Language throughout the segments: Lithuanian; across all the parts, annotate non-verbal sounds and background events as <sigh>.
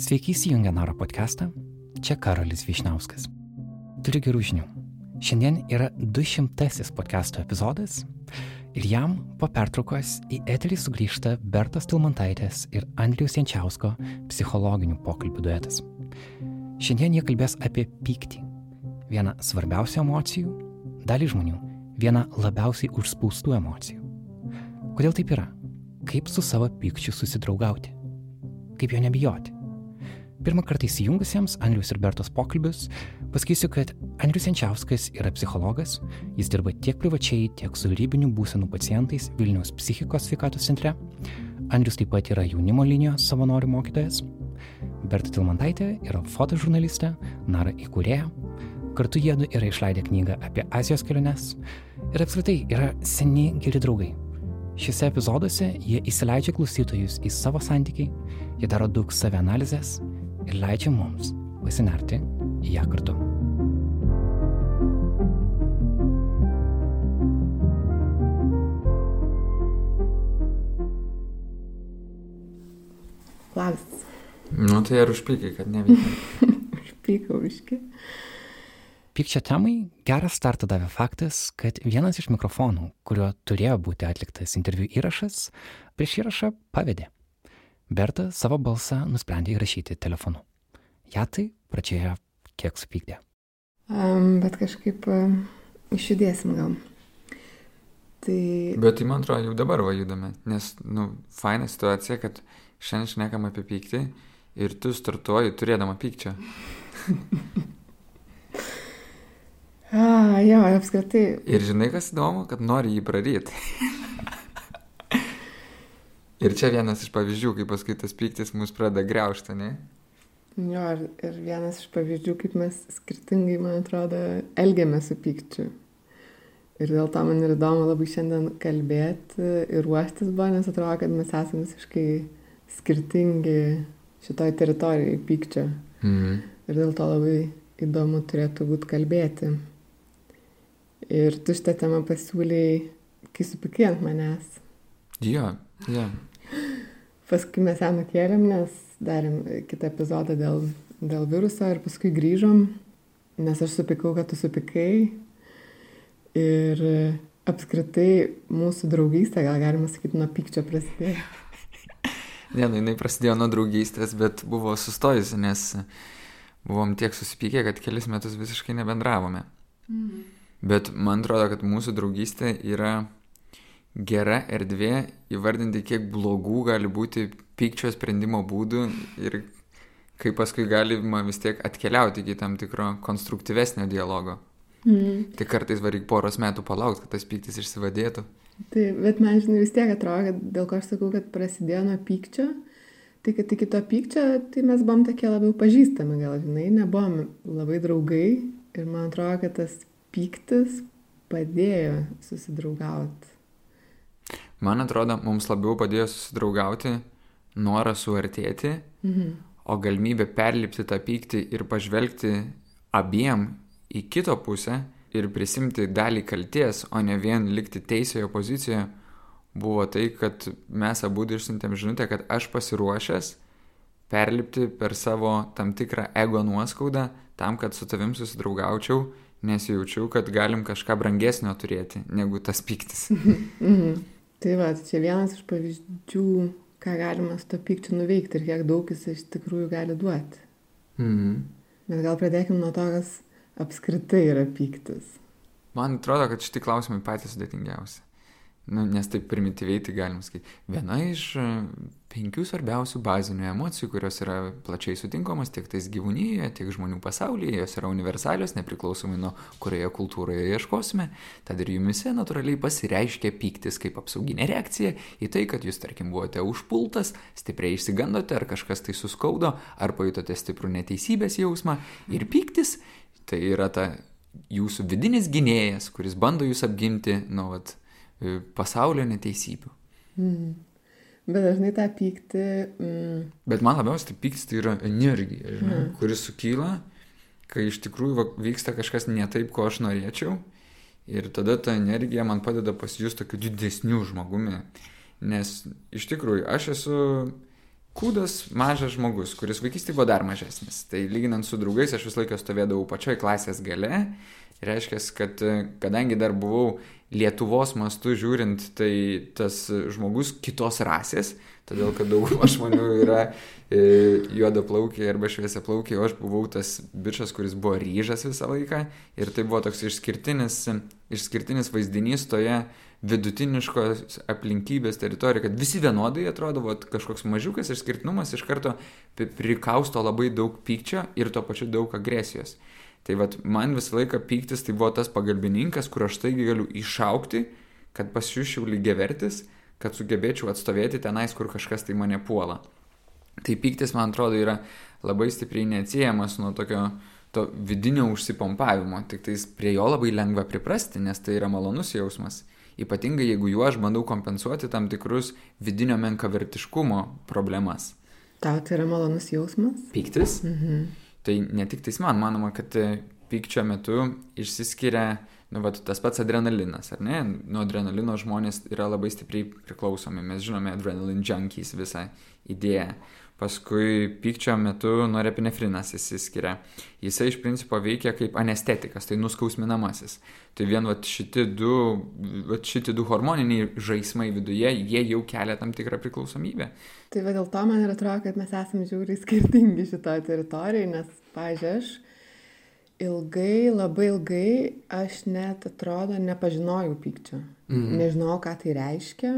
Sveiki įsijungę Naro podcastą. Čia Karolis Višnauskas. Turiu gerų žinių. Šiandien yra 200 podcast'o epizodas ir jam po pertraukos į eterį sugrįžta Bertos Tilmantaitės ir Andriaus Jančiausko psichologinių pokalbių duetas. Šiandien jie kalbės apie pyktį. Vieną svarbiausių emocijų, dalį žmonių, vieną labiausiai užspaustų emocijų. Kodėl taip yra? Kaip su savo pykčiu susidraugauti? Kaip jo nebijoti? Pirmą kartą įsijungusiems Andrius ir Bertos pokalbius pasakysiu, kad Andrius Jančiauskas yra psichologas, jis dirba tiek privačiai, tiek su rybinių būsenų pacientais Vilniaus psichikos sveikatos centre. Andrius taip pat yra jaunimo linijos savanorių mokytojas. Berta Tilmantaitė yra fotožurnalistė, Nara įkūrėja. Kartu jiedu yra išleidę knygą apie Azijos keliones ir apskritai yra seni geri draugai. Šiuose epizoduose jie įsileidžia klausytojus į savo santykiai, jie daro daug savianalizės ir leidžia mums pasinerti į ją kartu. Labas. Nu tai ar užpykai, kad neveikia? <laughs> Užpykau iški. Pykčio temai gerą startą davė faktas, kad vienas iš mikrofonų, kuriuo turėjo būti atliktas interviu įrašas, prieš įrašą pavedė. Berta savo balsą nusprendė įrašyti telefonu. Ja tai pradžioje kiek supykdė. Um, bet kažkaip um, išjudėsim gal. Tai Bet tai man atrodo jau dabar vajudame, nes, nu, faina situacija, kad šiandien šnekam apie pyktį ir tu startuoji turėdama pykčio. A, <laughs> jo, apskritai. Ir žinai, kas įdomu, kad nori jį praryti. <laughs> ir čia vienas iš pavyzdžių, kaip paskui tas pyktis mus pradeda greužti, ne? Jo, ir, ir vienas iš pavyzdžių, kaip mes skirtingai, man atrodo, elgiamės su pykčiu. Ir dėl to man ir įdomu labai šiandien kalbėti ir ruoštis buvo, nes atrodo, kad mes esame visiškai skirtingi šitoj teritorijai pykčio. Mhm. Ir dėl to labai įdomu turėtų būti kalbėti. Ir tu šitą temą pasiūlėjai, kai supykai ant manęs. Jo, jo. Paskui mes ją nukėlėm, nes darėm kitą epizodą dėl, dėl viruso ir paskui grįžom, nes aš supykau, kad tu supykai. Ir apskritai mūsų draugystė, gal galima sakyti, nuo pykčio prasidėjo. <laughs> Ne, nu, jinai prasidėjo nuo draugystės, bet buvo sustojusi, nes buvom tiek susipykę, kad kelis metus visiškai nebendravome. Mhm. Bet man atrodo, kad mūsų draugystė yra gera erdvė įvardinti, kiek blogų gali būti pykčio sprendimo būdų ir kaip paskui galima vis tiek atkeliauti iki tam tikro konstruktyvesnio dialogo. Mhm. Tai kartais varyk poros metų palaukti, kad tas pyktis išsivadėtų. Tai, bet man, žinai, vis tiek atrodo, kad dėl ko aš sakau, kad prasidėjo nuo pykčio, tai kad iki to pykčio, tai mes buvom tokie labiau pažįstami, gal, žinai, nebuvom labai draugai ir man atrodo, kad tas pyktis padėjo susidraugauti. Man atrodo, mums labiau padėjo susidraugauti noras suartėti, Mhm. o galimybė perlipti tą pyktį ir pažvelgti abiem į kito pusę ir prisimti dalį kalties, o ne vien likti teisėjo pozicijoje, buvo tai, kad mes abu išsintėm žinutę, kad aš pasiruošęs perlipti per savo tam tikrą ego nuoskaudą tam, kad su tavim susidraugaučiau, nes jaučiau, kad galim kažką brangesnio turėti negu tas pyktis. Tai va, tai čia vienas iš pavyzdžių, ką galima su to pykčiu nuveikti ir kiek daug jis iš tikrųjų gali duoti. Mhm. Bet gal pradėkime nuo to, kas apskritai yra pyktis. Man atrodo, kad šitie klausimai patys sudėtingiausi. Nu, nes taip primityviai tai galim sakyti. Viena iš e, penkių svarbiausių bazinių emocijų, kurios yra plačiai sutinkamos tiek tais gyvūnyje, tiek žmonių pasaulyje, jos yra universalios, nepriklausomai nuo kurioje kultūroje ieškosime. Tad ir jumise natūraliai pasireiškia pyktis kaip apsauginė reakcija į tai, kad jūs, tarkim, buvote užpultas, stipriai išsigandote, ar kažkas tai suskaudo, ar pajutote stiprų neteisybės jausmą. Ir pyktis tai yra ta jūsų vidinis gynėjas, kuris bando jūs apginti nuo vat, pasaulio neteisybių. Mm. Bet dažnai tą pyktį, mm, Bet man labiausiai tai pyktis tai yra energija, žinai, mm. kuris sukyla, kai iš tikrųjų va, vyksta kažkas ne taip, ko aš norėčiau. Ir tada ta energija man padeda pasijusti tokiu didesniu žmogumi. Nes iš tikrųjų aš esu kūdas mažas žmogus, kuris vaikystėje buvo dar mažesnis. Tai lyginant su draugais, aš visą laiką stovėdavau pačioj klasės gale. Reiškia, kad kadangi dar buvau Lietuvos mastu žiūrint, tai tas žmogus kitos rasės, todėl kad dauguma žmonių yra e, juoda plaukiai arba šviesia plaukiai, o aš buvau tas bičias, kuris buvo ryžas visą laiką ir tai buvo toks išskirtinis, išskirtinis vaizdinys toje vidutiniškos aplinkybės teritorijoje, kad visi vienodai atrodo, vat, kažkoks mažiukas išskirtinumas iš karto prikausto labai daug pykčio ir tuo pačiu daug agresijos. Tai vad man visą laiką pyktis tai buvo tas pagalbininkas, kur aš taigi galiu išaukti, kad pasiūšiau lygiai vertis, kad sugebėčiau atstovėti tenais, kur kažkas tai mane puola. Tai pyktis, man atrodo, yra labai stipriai neatsiejamas nuo tokio to vidinio užsipompavimo, tik tais prie jo labai lengva priprasti, nes tai yra malonus jausmas. Ypatingai jeigu juo aš bandau kompensuoti tam tikrus vidinio menkavertiškumo problemas. Tau tai yra malonus jausmas? Pyktis? Mhm. Tai ne tik tais man, manoma, kad e, pykčio metu išsiskiria, nu, vat, tas pats adrenalinas, ar ne? Nuo adrenalino žmonės yra labai stipriai priklausomi. Mes žinome adrenalin junkies visą idėją. Paskui pykčio metu norepinefrinas įsiskiria. Jisai iš principo veikia kaip anestetikas, tai nuskausminamasis. Tai vien vat, šiti, du, vat, šiti du hormoniniai žaismai viduje, jie jau kelia tam tikrą priklausomybę. Tai va dėl to man ir atrodo, kad mes esame žiūriai skirtingi šitoje teritorijoje, nes, pažiūrėjau, ilgai, labai ilgai aš net atrodo nepažinojau pykčio. Mm. Nežinau, ką tai reiškia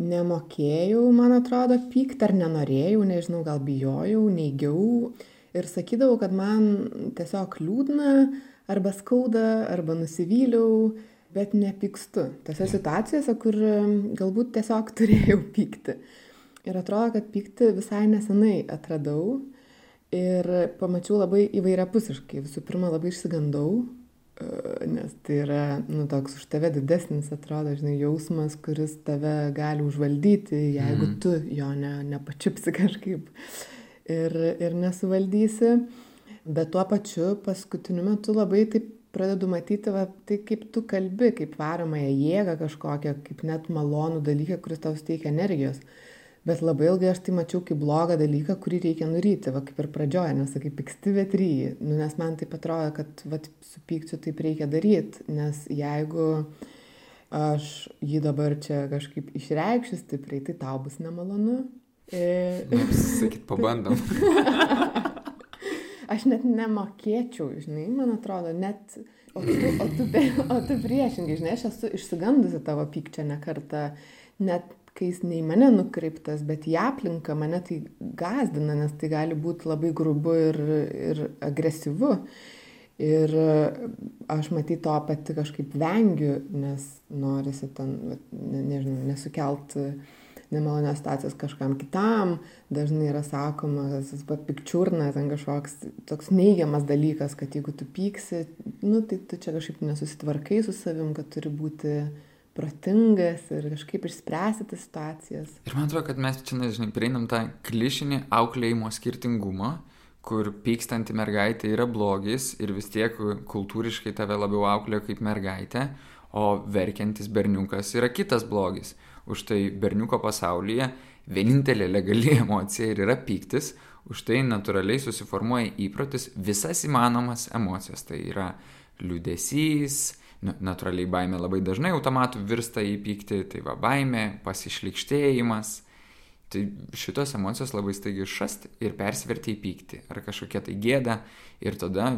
nemokėjau, man atrodo, pykti ar nenorėjau, nežinau, gal bijojau, neigiau ir sakydavau, kad man tiesiog liūdna, arba skauda, arba nusivyliau, bet nepykstu. Tose situacijose, kur galbūt tiesiog <laughs> turėjau pykti. Ir atrodo, kad pykti visai nesenai atradau ir pamačiau labai įvairiapusiškai. Visų pirma, labai išsigandau, nes tai yra, nu, toks už tave didesnis, atrodo, žinai, jausmas, kuris tave gali užvaldyti, jeigu mm. tu jo ne, nepačiupsi <laughs> kažkaip ir, ir nesuvaldysi. Bet tuo pačiu paskutiniu metu labai taip pradedu matyti, va, tai kaip tu kalbi, kaip varomąją jėgą kažkokią, kaip net malonų dalyką, kuris tau suteikia energijos. Uh, Bet labai ilgai aš tai mačiau kaip blogą dalyką, kurį reikia nuryti, va kaip ir pradžioje, nes sakai, piksti vetryjį. Nu, nes man tai atrodo, kad va, su pykčiu taip reikia daryti, nes jeigu aš jį dabar čia kažkaip išreikščiu stipriai, tai tau bus nemalonu. E... Nu, sakyt, pabandom. <laughs> aš net nemokėčiau, žinai, man atrodo, net... O tu, o tu, o tu priešingai, žinai, aš esu išsigandusi tavo pykčio ne kartą, net kai jis ne į mane nukreiptas, bet į aplinką mane tai gazdina, nes tai gali būti labai grubu ir, ir agresyvu. Ir aš matyt to pati kažkaip vengiu, nes norisi ten, ne, nežinau, nesukelt nemalonios situacijos kažkam kitam. Dažnai yra sakoma, tas pikčiurna, ten kažkoks toks neigiamas dalykas, kad jeigu tu pyksi, nu, tai tu čia kažkaip nesusitvarkai su savim, kad turi būti protingas ir kažkaip išspręsti tas situacijas. Ir man atrodo, kad mes čia, nežinai, prieinam tą klišinį auklėjimo skirtingumą, kur pykstanti mergaitė yra blogis ir vis tiek kultūriškai tave labiau auklėjo kaip mergaitė, o verkiantis berniukas yra kitas blogis. Už tai berniuko pasaulyje vienintelė legali <laughs> emocija ir yra pyktis, už tai natūraliai susiformuoja įprotis visas įmanomas emocijas. Tai yra liūdėsys, natūraliai baimė labai dažnai automatų virsta į pyktį, tai va baimė, pasišlikštėjimas. Tai šitos emocijos labai staigiai šast ir persverti į pyktį ar kažkokia tai gėda ir tada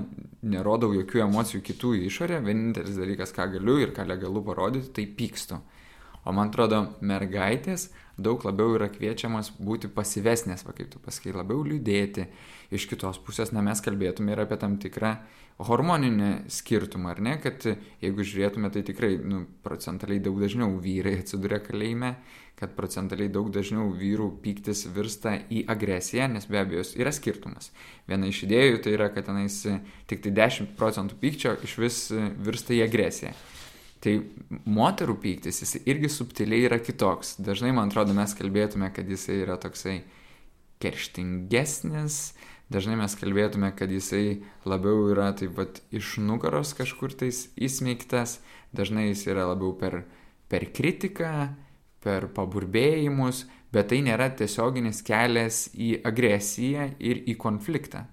nerodau jokių emocijų kitų į išorę, vienintelis dalykas, ką galiu ir ką legalu parodyti, tai pykstu. O man atrodo, mergaitės daug labiau yra kviečiamas būti pasivesnės, va kaip tu pasakai, labiau liūdėti. Iš kitos pusės, na mes kalbėtume ir apie tam tikrą hormoninį skirtumą, ar ne, kad jeigu žiūrėtume, tai tikrai nu, procentaliai daug dažniau vyrai atsiduria kalėjime, kad procentaliai daug dažniau vyrų pyktis virsta į agresiją, nes be abejo yra skirtumas. Viena iš idėjų tai yra, kad tenais tik tai 10 procentų pykčio iš vis virsta į agresiją. Tai moterų pyktis, jis irgi subtiliai yra kitoks. Dažnai, man atrodo, mes kalbėtume, kad jisai yra toksai kerštingesnis, dažnai mes kalbėtume, kad jisai labiau yra taip pat iš nugaros kažkur tais įsmeigtas, dažnai jis yra labiau per, per kritiką, per paburbėjimus, bet tai nėra tiesioginis kelias į agresiją ir į konfliktą.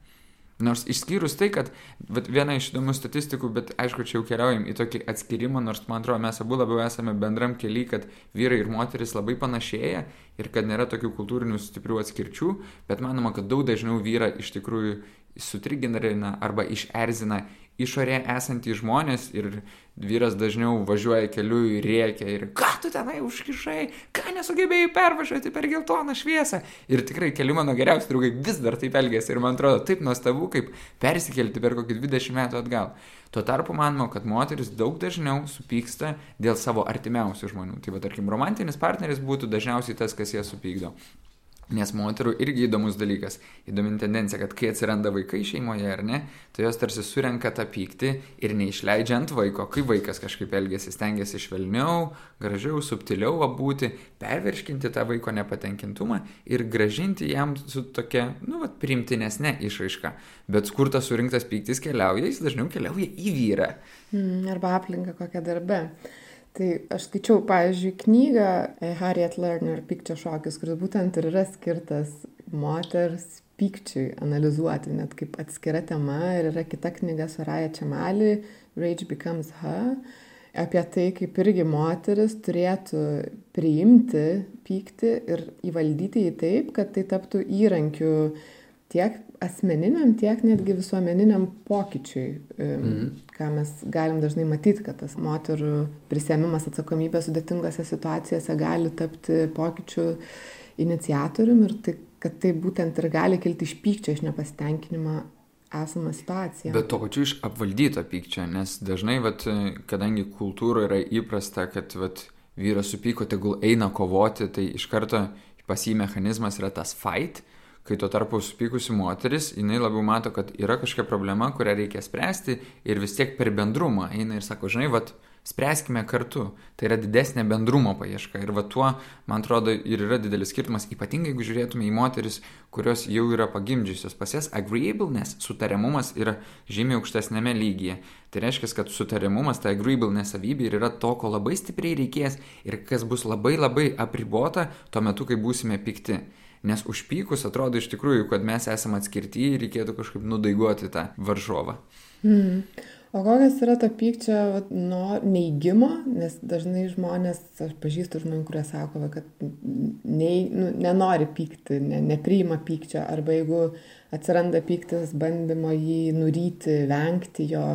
Nors išskyrus tai, kad viena iš įdomių statistikų, bet aišku, čia jau keliaujam į tokį atskirimą, nors man atrodo, mes abu labiau esame bendram keliui, kad vyrai ir moteris labai panašėja ir kad nėra tokių kultūrinių stiprių atskirčių, bet manoma, kad daug dažniau vyra iš tikrųjų sutriginarina arba išerzina išorėje esantys žmonės ir vyras dažniau važiuoja keliu ir rėkia ir ką tu tenai užkišai, ką nesugebėjai pervažiuoti per geltoną šviesą. Ir tikrai keli mano geriausi draugai vis dar taip elgėsi ir man atrodo taip nuostabu, kaip persikelti per kokį 20 metų atgal. Tuo tarpu manoma, kad moteris daug dažniau supyksta dėl savo artimiausių žmonių. Tai va, tarkim, romantinis partneris būtų dažniausiai tas, kas ją supykdo. Nes moterų irgi įdomus dalykas, įdomi tendencija, kad kai atsiranda vaikai šeimoje ar ne, tai jos tarsi surenka tą pyktį ir neišleidžia ant vaiko, kai vaikas kažkaip elgesi, stengiasi švelniau, gražiau, subtiliau būti, pervirškinti tą vaiko nepatenkintumą ir gražinti jam su tokia, nu, vat, primtinesnė išraiška. Bet kur tas surinktas pyktis keliauja, jis dažniau keliauja į vyrą. Mm, arba aplinką kokią darbę. Tai aš skaičiau, pavyzdžiui, knygą e, Harriet Lerner Pykčio šokis, kuris būtent ir yra skirtas moters pykčiui analizuoti, net kaip atskira tema. Ir yra kita knyga Soraya Čemali, Rage Becomes Her, apie tai, kaip irgi moteris turėtų priimti pyktį ir įvaldyti jį taip, kad tai taptų įrankiu tiek asmeniniam, tiek netgi visuomeniniam pokyčiui, mhm. Ką mes galim dažnai matyti, kad tas moterų prisėmimas atsakomybės sudėtingose situacijose gali tapti pokyčių iniciatorium ir tai, kad tai būtent ir gali kilti iš pykčio, iš nepasitenkinimo esamą situaciją. Bet to pačiu iš apvaldyto pykčio, nes dažnai, vat, kadangi kultūroje yra įprasta, kad vat, vyras supyko, tegul eina kovoti, tai iš karto pas jį mechanizmas yra tas fight, kai tuo tarpu supykusi moteris, jinai labiau mato, kad yra kažkokia problema, kurią reikia spręsti ir vis tiek per bendrumą eina ir sako, žinai, vad, spręskime kartu. Tai yra didesnė bendrumo paieška. Ir va tuo, man atrodo, ir yra didelis skirtumas, ypatingai jeigu žiūrėtume į moteris, kurios jau yra pagimdžiusios. Pas jas agreeableness, sutariamumas yra žymiai aukštesnėme lygyje. Tai reiškia, kad sutariamumas, ta agreeableness savybė ir yra to, ko labai stipriai reikės ir kas bus labai labai apribota tuo metu, kai būsime pikti. Nes užpykus atrodo iš tikrųjų, kad mes esame atskirti ir reikėtų kažkaip nudaiguoti tą varžovą. Mm. O kokias yra to pykčio no, neigimo, nes dažnai žmonės, aš pažįstu žmonių, kurie sako, kad nei, nu, nenori pykti, ne, nepriima pykčio, arba jeigu atsiranda pyktis, bandymo jį nuryti, vengti jo,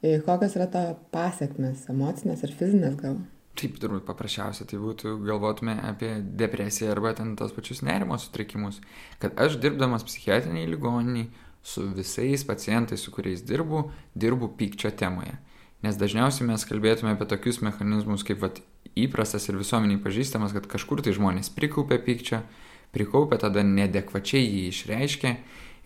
e, kokios yra to pasiekmes, emocinės ir fizinės gal? Taip, turbūt paprasčiausia tai būtų galvotume apie depresiją arba ten tos pačius nerimo sutrikimus. Kad aš dirbdamas psichiatriniai ligoniniai su visais pacientais, su kuriais dirbu, dirbu pykčio temoje. Nes dažniausiai mes kalbėtume apie tokius mechanizmus kaip vat, įprastas ir visuomeniai pažįstamas, kad kažkur tai žmonės prikaupia pykčio, prikaupia tada nedekvačiai jį išreiškia.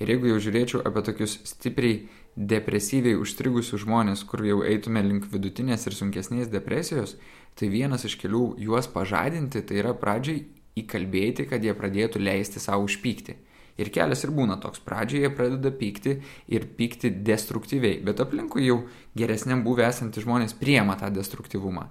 Ir jeigu jau žiūrėčiau apie tokius stipriai depresyviai užstrigusius žmonės, kur jau eitume link vidutinės ir sunkesnės depresijos, tai vienas iš kelių juos pažadinti, tai yra pradžiai įkalbėti, kad jie pradėtų leisti savo užpykti. Ir kelias ir būna toks, pradžioje jie pradeda pykti ir pykti destruktyviai, bet aplinkui jau geresniam buvę esantys žmonės priema tą destruktyvumą.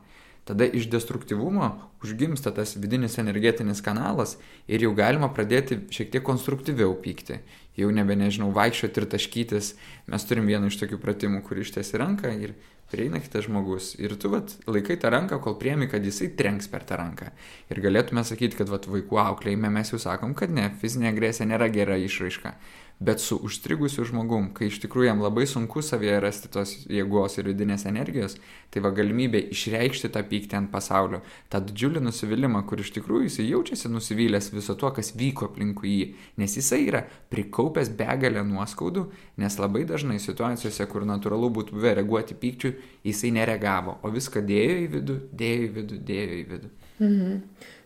Tada iš destruktyvumo užgimsta tas vidinis energetinis kanalas ir jau galima pradėti šiek tiek konstruktyviau pykti. Jau nebe nežinau, vaikščioti ir taškytis. Mes turim vieną iš tokių pratimų, kur ištiesi ranką ir prieina kitas žmogus ir tu vat, laikai tą ranką, kol priemi, kad jisai trenks per tą ranką. Ir galėtume sakyti, kad vat, vaikų auklėjime mes jau sakom, kad ne, fizinė agresija nėra gera išraiška bet su užstrigusiu žmogum, kai iš tikrųjų jam labai sunku savyje rasti tos jėgos ir vidinės energijos, tai va galimybė išreikšti tą pyktį ant pasaulio, tą didžiulį nusivylimą, kur iš tikrųjų jisai jaučiasi nusivylęs viso to, kas vyko aplinkui jį, nes jisai yra prikaupęs begalę nuoskaudų, nes labai dažnai situacijose, kur natūralu būtų buvę reaguoti pykčių, jisai nereagavo, o viską dėjo į vidų, dėjo į vidų, dėjo į vidų. Mhm.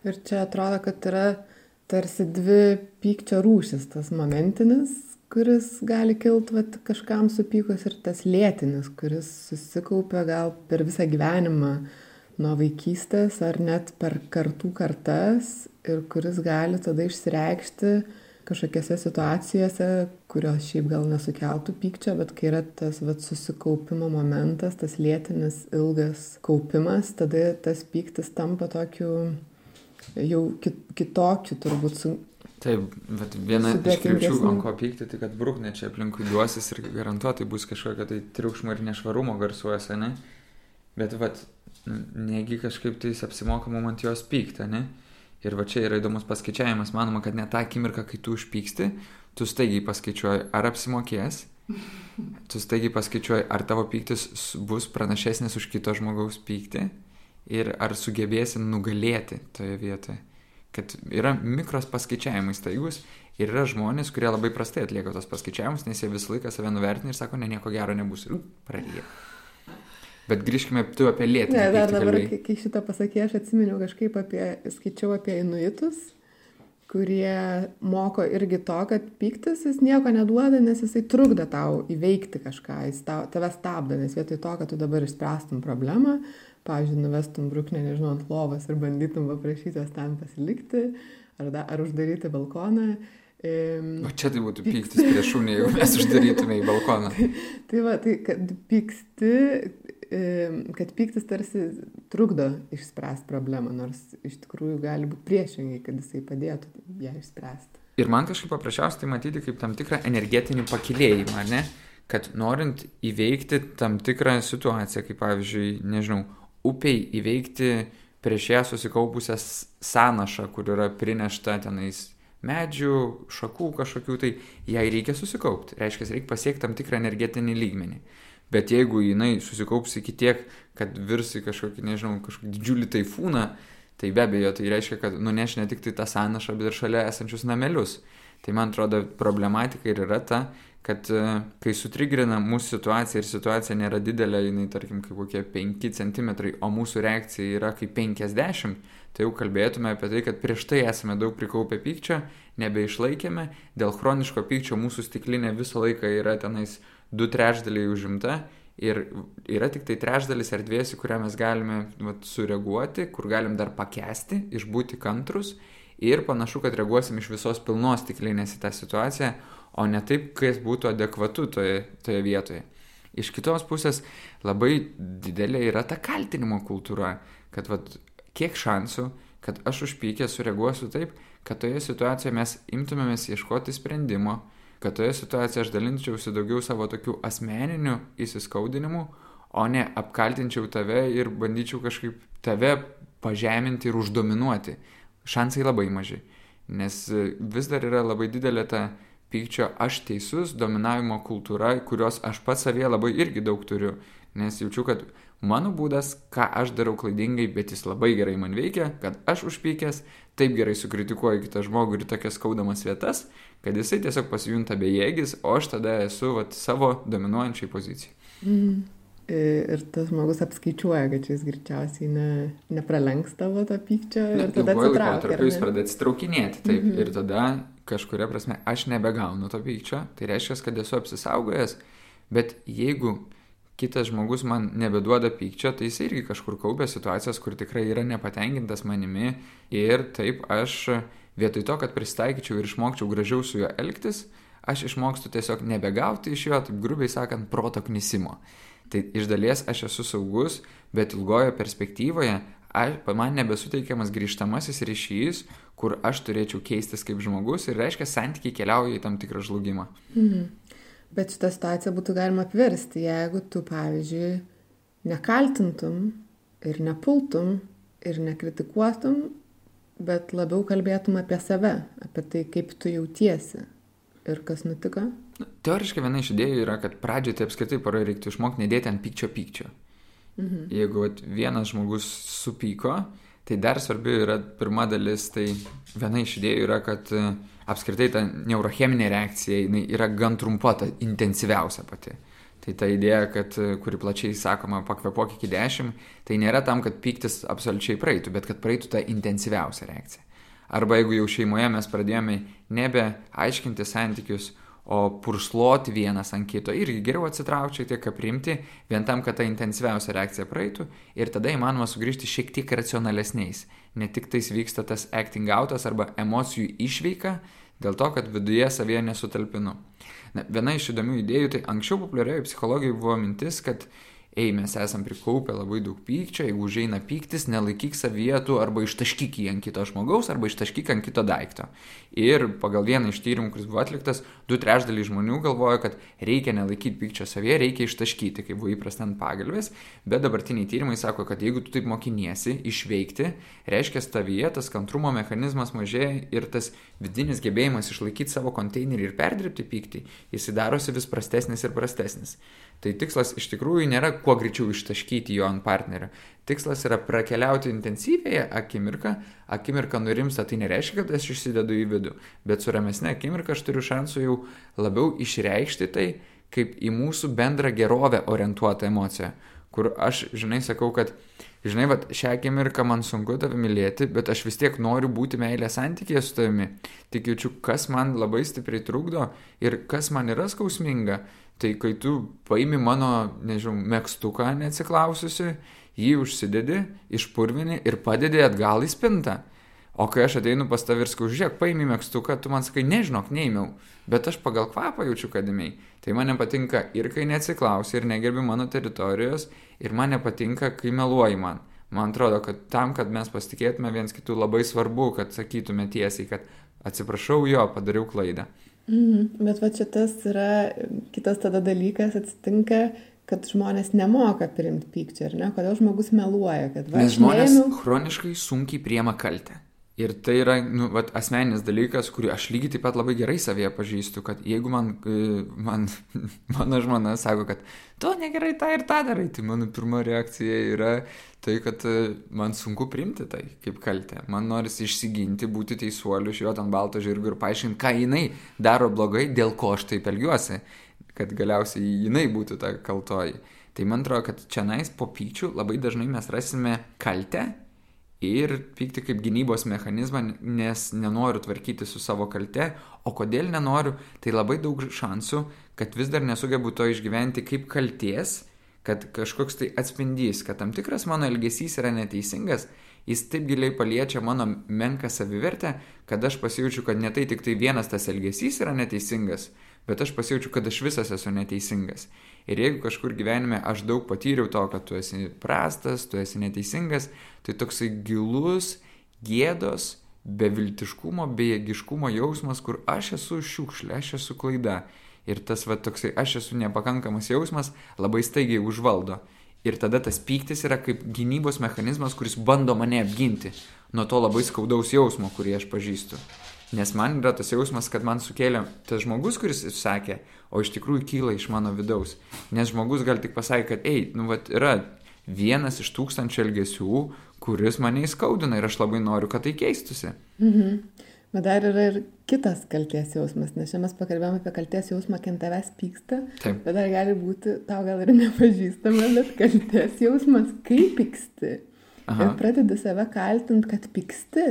Ir čia atrodo, kad yra tarsi dvi pykčio rūšis, tas momentinis, kuris gali kilt vat, kažkam supykus ir tas lėtinis, kuris susikaupia gal per visą gyvenimą nuo vaikystės ar net per kartų kartas ir kuris gali tada išsireikšti kažkokiose situacijose, kurios šiaip gal nesukeltų pykčio, bet kai yra tas vat, susikaupimo momentas, tas lėtinis ilgas kaupimas, tada tas pyktis tampa tokiu jau kit, kitokių turbūt su, Taip, bet viena iš krypčių, ant ko pykti, tai kad brūknė čia aplinkui duosis ir garantuotai bus kažkokia tai triukšmo ir nešvarumo garsuose, ne? Bet, vat, negi kažkaip tais apsimoka mum ant jos pykti, ne? Ir va čia yra įdomus paskaičiavimas, manoma, kad net tą akimirką, kai tu užpyksti, tu staigiai paskaičiuoji, ar apsimokės, tu staigiai paskaičiuoji, ar tavo pyktis bus pranašesnis už kito žmogaus pyktį ir ar sugebėsi nugalėti toje vietoje. Kad yra mikros paskaičiavimai staigus ir yra žmonės, kurie labai prastai atlieka tos paskaičiavimus, nes jie visą laiką save nuvertina ir sako, ne, nieko gero nebus. Ir praryja. Bet grįžkime, tu apie lėtinį. Ne, dar dabar, kai, kai šitą pasakė, aš atsiminiau kažkaip apie, skaičiau apie inuitus, kurie moko irgi to, kad piktis jis nieko neduoda, nes jisai trukdo tau įveikti kažką, jis tau, tave stabdo, nes vietoj to, kad tu dabar išspręstum problemą, pavyzdžiui, nuvestum brūknę, nežinau, ant lovos ir bandytum paprašyti jos ten pasilikti, ar, da, ar uždaryti balkoną. Im, O čia tai būtų pyktis prieš šunį, jeigu mes uždarytume į balkoną. <laughs> Tai va, tai kad pyksti, kad pyktis tarsi trukdo išspręsti problemą, nors iš tikrųjų gali būti priešingai, kad jisai padėtų ją išspręsti. Ir man kažkaip paprasčiausiai tai matyti kaip tam tikrą energetinį pakilėjimą, ne? Kad norint įveikti tam tikrą situaciją, kaip pavyzdžiui, nežinau, upiai įveikti prieš ją susikaupusią sąnašą, kur yra prinešta tenais medžių, šakų kažkokių, tai jai reikia susikaupti. Reiškia, reikia pasiekti tam tikrą energetinį lygmenį. Bet jeigu jinai susikaups iki tiek, kad virs į kažkokį, nežinau, kažkokį didžiulį taifūną, tai be abejo, tai reiškia, kad nuneš ne tik tai tą sąnašą, bet ir šalia esančius namelius. Tai man atrodo, problematika ir yra ta, kad e, kai sutrigrina mūsų situacija ir situacija nėra didelė, jinai tarkim kaip kokie 5 cm, o mūsų reakcija yra kaip 50, tai jau kalbėtume apie tai, kad prieš tai esame daug prikaupę pykčio, nebeišlaikėme, dėl chroniško pykčio mūsų stiklinė visą laiką yra tenais 2 trečdaliai užimta ir yra tik tai trečdalis erdvės, į kurią mes galime vat, sureaguoti, kur galim dar pakesti, išbūti kantrus ir panašu, kad reaguosim iš visos pilnos stiklinės į tą situaciją, o ne taip, kas būtų adekvatu toje, toje vietoje. Iš kitos pusės labai didelė yra ta kaltinimo kultūra, kad vat, kiek šansų, kad aš užpykęs sureaguosiu taip, kad toje situacijoje mes imtumėmės ieškoti sprendimo, kad toje situacijoje aš dalinčiausi daugiau savo tokių asmeninių įsiskaudinimų, o ne apkaltinčiau tave ir bandyčiau kažkaip tave pažeminti ir uždominuoti. Šansai labai maži, nes e, vis dar yra labai didelė ta pykčio aš teisus dominavimo kultūra, kurios aš pats savie labai irgi daug turiu, nes jaučiu, kad mano būdas, ką aš darau klaidingai, bet jis labai gerai man veikia, kad aš užpykęs, taip gerai sukritikuoju kitą žmogų ir tokias skaudamas vietas, kad jisai tiesiog pasijunta bejėgis, o aš tada esu vat, savo dominuojančiai pozicijai. Mm. Ir tas žmogus apskaičiuoja, kad šis greičiausiai ne, nepralenks tavo to pykčio ir tada atsitraukia. laikotarpiu ar jis ne? pradeda atsitraukinėti, taip. Mhm. Ir tada kažkuria prasme aš nebegaunu to pykčio, tai reiškia, kad esu apsisaugojęs, bet jeigu kitas žmogus man nebeduoda pykčio, tai jis irgi kažkur kaupia situacijas, kur tikrai yra nepatenkintas manimi ir taip aš vietoj to, kad pristaikyčiau ir išmokčiau gražiau su juo elgtis, aš išmokstu tiesiog nebegauti iš jo, taip grubiai sakant, proto knisimo. Tai iš dalies aš esu saugus, bet ilgojo perspektyvoje aš, man nebesuteikiamas grįžtamasis ryšys, kur aš turėčiau keistis kaip žmogus ir reiškia santykiai keliauja į tam tikrą žlugimą. Mhm. Bet šitą situaciją būtų galima apversti, jeigu tu, pavyzdžiui, nekaltintum ir nepultum ir nekritikuotum, bet labiau kalbėtum apie save, apie tai, kaip tu jautiesi ir kas nutiko. Teoriškai viena iš idėjų yra, kad pradžioje tai apskritai poroje reiktų išmokti nedėti ant pykčio pykčio. Mhm. Jeigu vat, vienas žmogus supyko, tai dar svarbi yra pirma dalis, tai viena iš idėjų yra, kad e, apskritai ta neurocheminė reakcija jinai yra gan trumpa, ta intensyviausia pati. Tai ta idėja, kad, e, kuri plačiai sakoma, pakvepuok iki 10, tai nėra tam, kad pyktis absoliučiai praeitų, bet kad praeitų ta intensyviausia reakcija. Arba jeigu jau šeimoje mes pradėjome nebe aiškinti santykius, o pursloti vienas ant kito irgi geriau atsitraukti, šiek tiek aprimti, vien tam, kad ta intensyviausia reakcija praeitų ir tada įmanoma sugrįžti šiek tiek racionalesniais. Ne tik tais vyksta tas acting outas arba emocijų išveika, dėl to, kad viduje savyje nesutalpinu. Na, viena iš įdomių idėjų, tai anksčiau populiarioje psichologijoje buvo mintis, kad ei, mes esam prikaupę labai daug pykčio, jeigu užeina pyktis, nelaikyk savietų arba ištaškyk jį ant kito žmogaus arba ištaškyk ant kito daikto. Ir pagal vieną iš tyrimų, kuris buvo atliktas, du trešdaliai žmonių galvoja, kad reikia nelaikyti pykčio savyje, reikia ištaškyti, kaip buvo įprasta ant pagalbės, bet dabartiniai tyrimai sako, kad jeigu tu taip mokiniesi išveikti, reiškia tavyje tas kantrumo mechanizmas mažėja ir tas vidinis gebėjimas išlaikyti savo konteinerį ir perdirbti pyktį, jis darosi vis prastesnis ir prastesnis. Tai tikslas iš tikrųjų nėra kuo greičiau ištaškyti jo ant partnerio. Tikslas yra prakeliauti intensyvėje akimirką, akimirka nurimsta, tai nereiškia, kad aš išsidedu į vidų, bet su ramesne akimirka aš turiu šansų jau labiau išreikšti tai kaip į mūsų bendrą gerovę orientuotą emociją, kur aš, žinai, sakau, kad žinai, va, šią akimirką man sunku tave mylėti, bet aš vis tiek noriu būti meilės santykėje su tavimi. Tik jaučiu, kas man labai stipriai trukdo ir kas man yra skausminga. Tai kai tu paimi mano, nežinau, mėgstuką neatsiklaususi, jį užsidedi, išpurvini ir padedi atgal į spintą. O kai aš ateinu pas tavį ir sakau, žiūrėk, paimi mėgstuką, tu man sakai, nežinok, neįmiau, bet aš pagal kvapą jaučiu, kad įmiai. Tai man nepatinka ir kai neatsiklausi ir negerbi mano teritorijos, ir man nepatinka, kai meluoji man. Man atrodo, kad tam, kad mes pasitikėtume viens kitų, labai svarbu, kad sakytume tiesiai, kad atsiprašau jo, padariau klaidą. Mhm. Bet va čia tas yra kitas tada dalykas atsitinka, kad žmonės nemoka priimti pykčio, ar ne? Kodėl žmogus meluoja, kad va, Nes žmonės neėmiau... chroniškai sunkiai priema kaltę. Ir tai yra nu, vat, asmeninis dalykas, kurį aš lygiai taip pat labai gerai savėje pažįstu, kad jeigu man, e, man <laughs> mano žmona sako, kad tu negerai tą ir tą darai, tai mano pirma reakcija yra tai, kad e, man sunku priimti tai kaip kaltę. Man norisi išsiginti, būti teisuoliu, žiūrėti ant balto žirgo ir paaiškinti, ką jinai daro blogai, dėl ko aš taip elgiuosi, kad galiausiai jinai būtų ta kaltoji. Tai man atrodo, kad čia nais po pyčių labai dažnai mes rasime kaltę ir pykti kaip gynybos mechanizmą, nes nenoriu tvarkyti su savo kalte, o kodėl nenoriu, tai labai daug šansų, kad vis dar nesugebu to išgyventi kaip kalties, kad kažkoks tai atspindys, kad tam tikras mano elgesys yra neteisingas, jis taip giliai paliečia mano menką savivertę, kad aš pasijaučiu, kad ne tai tik tai vienas tas elgesys yra neteisingas, bet aš pasijaučiu, kad aš visas esu neteisingas. Ir jeigu kažkur gyvenime aš daug patyriau to, kad tu esi prastas, tu esi neteisingas, tai toksai gilus gėdos, beviltiškumo, bejėgiškumo jausmas, kur aš esu šiukšlė, aš esu klaida. Ir tas va toksai aš esu nepakankamas jausmas labai staigiai užvaldo. Ir tada tas pyktis yra kaip gynybos mechanizmas, kuris bando mane apginti nuo to labai skaudaus jausmo, kurį aš pažįstu. Nes man yra tas jausmas, kad man sukėlė tas žmogus, kuris sakė, o iš tikrųjų kyla iš mano vidaus. Nes žmogus gali tik pasakyti, kad, ei, nu, vat, yra vienas iš tūkstančių elgesių, kuris mane įskaudina ir aš labai noriu, kad tai keistusi. Mhm. Bet dar yra ir kitas kalties jausmas, nes čia mes pakalbėjome apie kalties jausmą, kai tavęs pyksta, Taip. bet dar gali būti, tau gal ir nepažįstama, bet kalties jausmas, kai pyksti. Aha. Ir pradedi save kaltinti, kad pyksti,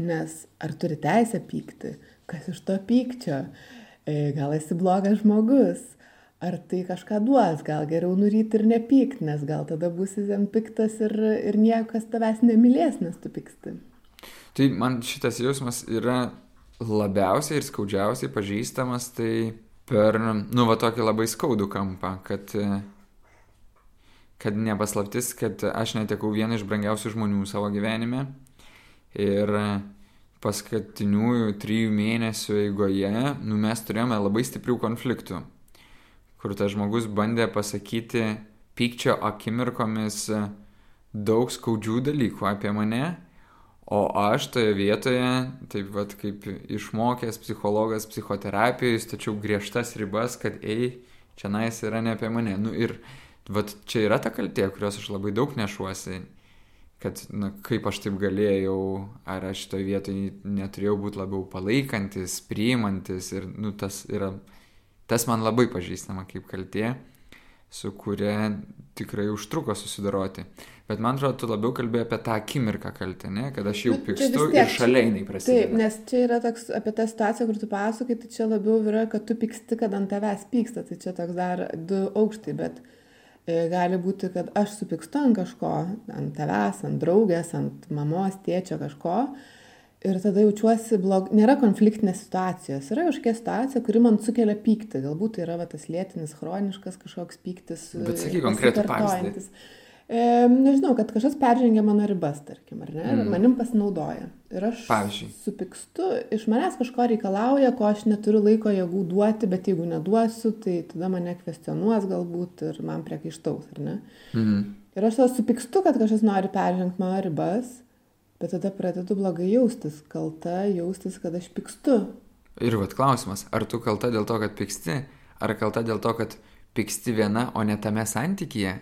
nes ar turi teisę pykti, kas iš to pykčio, E, gal esi blogas žmogus, ar tai kažką duos, gal geriau nuryti ir nepykt, nes gal tada būsi ten piktas ir, ir niekas tavęs nemylės, nes tu pyksti. Tai man šitas jausmas yra labiausiai ir skaudžiausiai pažįstamas tai per, nu, va tokį labai skaudų kampą, kad, kad nepaslaptis, kad aš netekau vieną iš brangiausių žmonių savo gyvenime ir paskatiniųjų trijų mėnesių eigoje, nu, mes turėjome labai stiprių konfliktų, kur tas žmogus bandė pasakyti pykčio akimirkomis daug skaudžių dalykų apie mane, o aš toje vietoje, taip pat kaip išmokęs psichologas psichoterapijoje, stačiau griežtas ribas, kad ei, čia nais yra ne apie mane. Nu ir vat, čia yra ta kaltė, kurios aš labai daug nešuosi kad, na, kaip aš taip galėjau, ar aš toje vietoje neturėjau būti labiau palaikantis, priimantis ir, nu, tas yra, tas man labai pažįstama kaip kaltė, su kuria tikrai užtruko susidoroti. Bet man atrodo, tu labiau kalbėjai apie tą akimirką kaltę, ne? kad aš jau Nu, pykstu tiek- ir šalia jinai Taip, prasideda. nes čia yra toks apie tą situaciją, kur tu pasakai, tai čia labiau yra, kad tu pyksti, kad ant tavęs pyksta, tai čia toks dar du aukštai, bet gali būti, kad aš supykstu ant kažko, ant tavęs, ant draugės, ant mamos, tėčio kažko. ir tada jaučiuosi blog nėra konfliktinės situacijos yra kažkokia situacija kuri man sukelia pyktį galbūt tai yra va tas lėtinis chroniškas kažkoks pyktis Bet sakyk konkretų pasikartojantis. E, nežinau, kad kažkas peržengia mano ribas, tarkim, ar ne, ir Mm. manim pasinaudoja. Ir aš Pavyzdžiui? supykstu, iš manęs kažko reikalauja, ko aš neturiu laiko jėgų duoti, bet jeigu neduosiu, tai tada mane kvestionuos galbūt ir man priekaištaus, ar ne? Mhm. Ir aš tada supykstu, kad kažkas nori peržengti mano ribas, bet tada pradedu blogai jaustis, kalta jaustis, kad aš pykstu. Ir vad klausimas, ar tu kalta dėl to, kad pyksti, ar kalta dėl to, kad pyksti viena, o ne tame santykyje?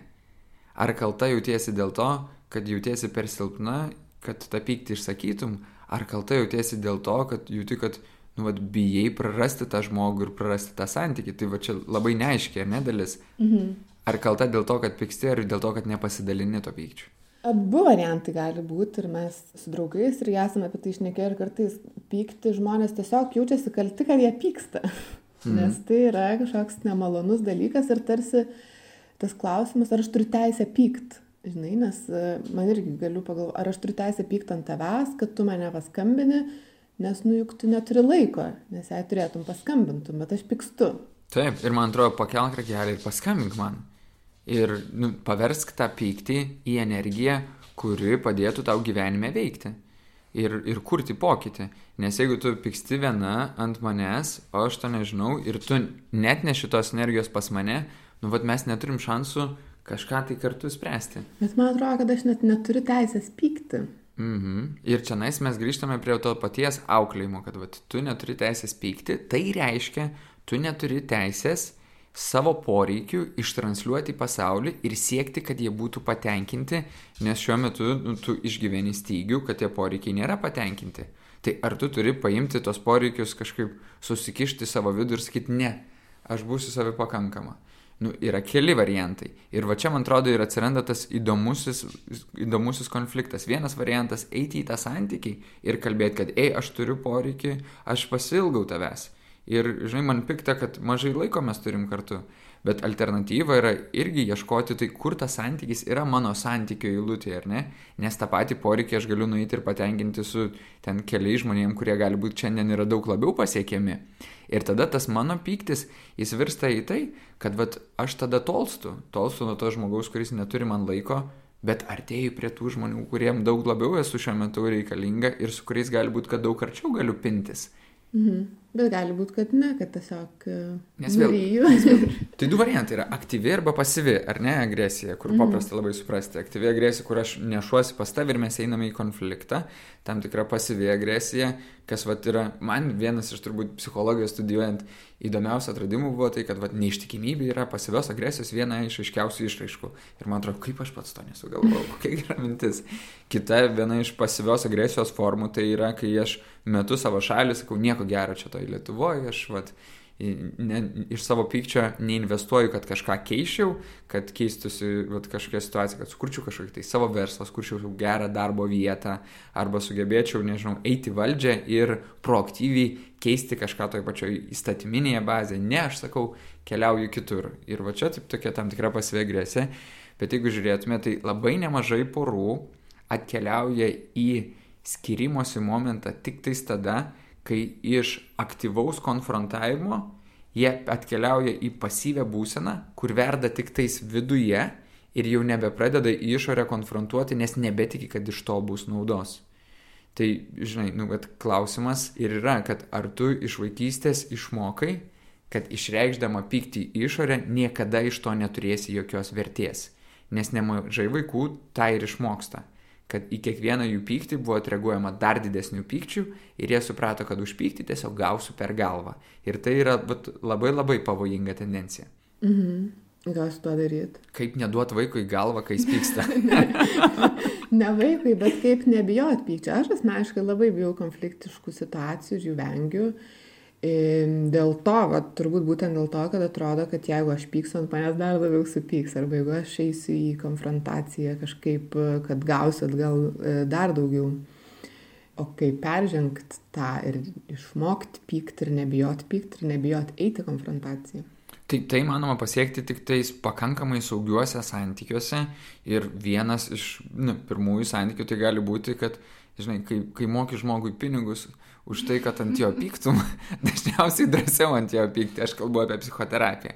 Ar kalta jautiesi dėl to, kad jautiesi per silpna, kad tą pyktį išsakytum, ar kalta jautiesi dėl to, kad jauti, kad, nu, vat, bijai prarasti tą žmogų ir prarasti tą santykį. Tai va čia labai neaiškiai, ar ne dalis. Mhm. Ar kalta dėl to, kad pyksti, ar dėl to, kad nepasidalini to pykčiu. Abu variantai gali būti ir mes su draugais ir esame apie tai išnekėję ir kartais pykti žmonės tiesiog jaučiasi kalti, kad jie pyksta. Mhm. Nes tai yra kažkoks nemalonus dalykas ir tarsi tas klausimas, ar aš turiu teisę pykti. Žinai, nes e, man irgi galiu pagalvoti, ar aš turiu teisę pykti ant tavęs, kad tu mane paskambini, nes nu juk tu neturi laiko, nes jei turėtum paskambintum, bet aš pykstu. Taip, ir man atrodo, pakelk ragelį ir paskambink man. Ir nu, paversk tą pyktį į energiją, kuri padėtų tau gyvenime veikti. Ir, ir kurti pokytį. Nes jeigu tu pyksti viena ant manęs, o aš to nežinau, ir tu net ne šitos energijos pas mane, nu vad mes neturim šansų kažką tai kartu spręsti. Bet man atrodo, kad aš net neturiu teisės pykti. Mhm. Ir čia nais mes grįžtame prie to paties auklėjimo, kad vat, tu neturi teisės pykti, tai reiškia, tu neturi teisės savo poreikių ištranšiuoti į pasaulį ir siekti, kad jie būtų patenkinti, nes šiuo metu nu, tu išgyveni stygių, kad tie poreikiai nėra patenkinti. Tai ar tu turi paimti tos poreikius kažkaip susikišti savo vidų ir sakyti, ne, aš būsiu savi pakankama. Nu, yra keli variantai. Ir va čia, man atrodo, ir atsiranda tas įdomusis, įdomusis konfliktas. Vienas variantas - eiti į tą santykį ir kalbėti, kad, ei, aš turiu poreikį, aš pasilgau tavęs. Ir, žinai, man pikta, kad mažai laiko mes turim kartu. Bet alternatyva yra irgi ieškoti, tai kur tas santykis yra mano santykio eilutė, ar ne? Nes tą patį poreikį aš galiu nueiti ir patenkinti su ten keliais žmonėmis, kurie gali būti šiandien yra daug labiau pasiekiami. Ir tada tas mano pyktis, jis virsta į tai, kad vat, aš tada tolstu, tolstu nuo to žmogaus, kuris neturi man laiko, bet artėju prie tų žmonių, kuriem daug labiau esu šiuo metu reikalinga ir su kuriais gali būti, kad daug arčiau galiu pintis. Mhm. Bet gali būti, kad ne, kad tiesiog e, Nes vėl- nuryju. <laughs> Tai du variantai yra aktyvi arba pasyvi, ar ne agresija, kur paprasta labai suprasti. Aktyvi agresija, kur aš nešuosi pas tavį ir mes einame į konfliktą, tam tikra pasyvi agresija, kas vat yra, man vienas iš turbūt psichologijos studijuojant įdomiausių atradimų buvo tai, kad vat, neištikimybė yra pasyvios agresijos viena iš aiškiausių išraiškų. Ir man atrodo, kaip aš pats to nesugalvojau, kokia gera mintis. Kita viena iš pasyvios agresijos formų tai yra, kai aš metu savo šalį, sakau, nieko gero čia toj Lietuvoje, aš vat, ne, iš savo pykčio neinvestuoju, kad kažką keičiau, kad keistųsi vat, kažkokia situacija, kad sukurčiau kažkokį tai savo verslą, sukurčiau gerą darbo vietą, arba sugebėčiau, nežinau, eiti valdžią ir proaktyviai keisti kažką toj pačioj įstatyminėje bazėje. Ne, aš sakau, keliauju kitur. Ir va čia taip tokia tam tikra pasvegresė. Bet jeigu žiūrėtume, tai labai nemažai porų atkeliauja į skirimosi momentą tik tais tada, kai iš aktyvaus konfrontavimo jie atkeliauja į pasyvę būseną, kur verda tik tais viduje ir jau nebepradeda į išorę konfrontuoti, nes nebetiki, kad iš to bus naudos. Tai, žinai, nu, bet klausimas ir yra, kad ar tu iš vaikystės išmokai, kad išreikšdama pyktį į išorę niekada iš to neturėsi jokios vertės. Nes nemažai vaikų tą ir išmoksta kad į kiekvieną jų pyktį buvo atreaguojama dar didesnių pykčių ir jie suprato, kad už pyktį tiesiog gausiu per galvą. Ir tai yra vat, labai labai pavojinga tendencija. Mhm. Ką su tuo daryti? Kaip neduot vaikui galvą, kai jis pyksta. <laughs> Ne vaikui, bet kaip nebijot pykčio. Aš asmeniškai labai bijau konfliktiškų situacijų ir jų vengiu. Ir dėl to, va, turbūt būtent dėl to, kad atrodo, kad jeigu aš pyksiu ant manęs dar labiau supyks, arba jeigu aš eisiu į konfrontaciją kažkaip, kad gausiu atgal e, dar daugiau. O kaip peržengti tą ir išmokti pykti ir nebijoti pykti ir nebijoti eiti konfrontaciją. Tai tai manoma pasiekti tik tais pakankamai saugiuose santykiuose ir vienas iš nu, pirmųjų santykių tai gali būti, kad žinai, kai, kai moki žmogui pinigus už tai, kad ant jo pyktum, <laughs> dažniausiai drąsiau ant jo pykti, aš kalbu apie psichoterapiją.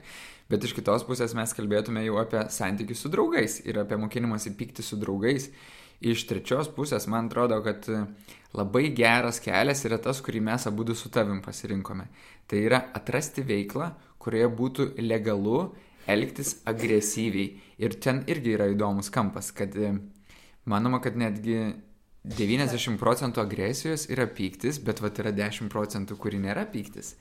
Bet iš kitos pusės mes kalbėtume jau apie santykius su draugais ir apie mokinimąsi pykti su draugais. Iš trečios pusės man atrodo, kad labai geras kelias yra tas, kurį mes abu su tavim pasirinkome. Tai yra atrasti veiklą, kurioje būtų legalu elgtis agresyviai. Ir ten irgi yra įdomus kampas, kad manoma, kad netgi 90 procentų agresijos yra pyktis, bet vat yra 10 procentų, kuri nėra pyktis.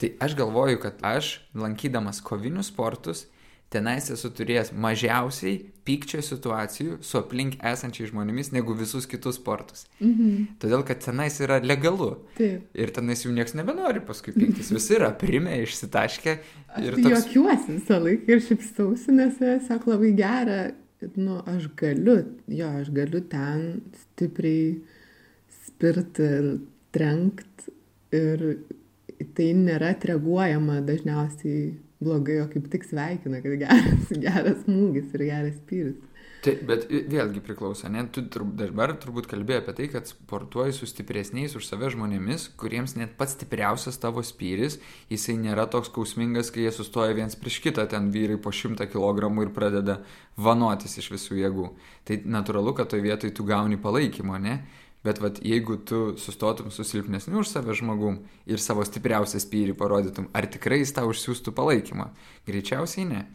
Tai aš galvoju, kad aš, lankydamas kovinius sportus, tenais esu turėjęs mažiausiai pykčio situacijų su aplink esančiais žmonėmis negu visus kitus sportus. Mhm. Todėl, kad tenais yra legalu. Taip. Ir tenais jau niekas nebenori paskui pyktis. <laughs> Visi yra primę, išsitaškę. Ir tai toks... juokiuosi visą laiką ir šipstausi, nes tiesiog labai gera. Nu, aš galiu, jo, aš galiu ten stipriai spirti ir trenkti ir tai nėra atreaguojama dažniausiai blogai, o kaip tik sveikina, kad geras, geras smūgis ir geras spyris. Taip, bet vėlgi priklauso, ne? Tu dabar turbūt kalbėjai apie tai, kad sportuoji su stipresniais už save žmonėmis, kuriems net pats stipriausias tavo spyris, jisai nėra toks kausmingas, kai jie sustoja viens prieš kitą, ten vyrai po šimtą kilogramų ir pradeda vanotis iš visų jėgų. Tai natūralu, kad toje vietoje tu gauni palaikymo, ne? Bet vat, jeigu tu sustotum su silpnesniu už save žmogum ir savo stipriausią spyrį parodytum, ar tikrai jis tau užsiųstų palaikymą? Greičiausiai ne.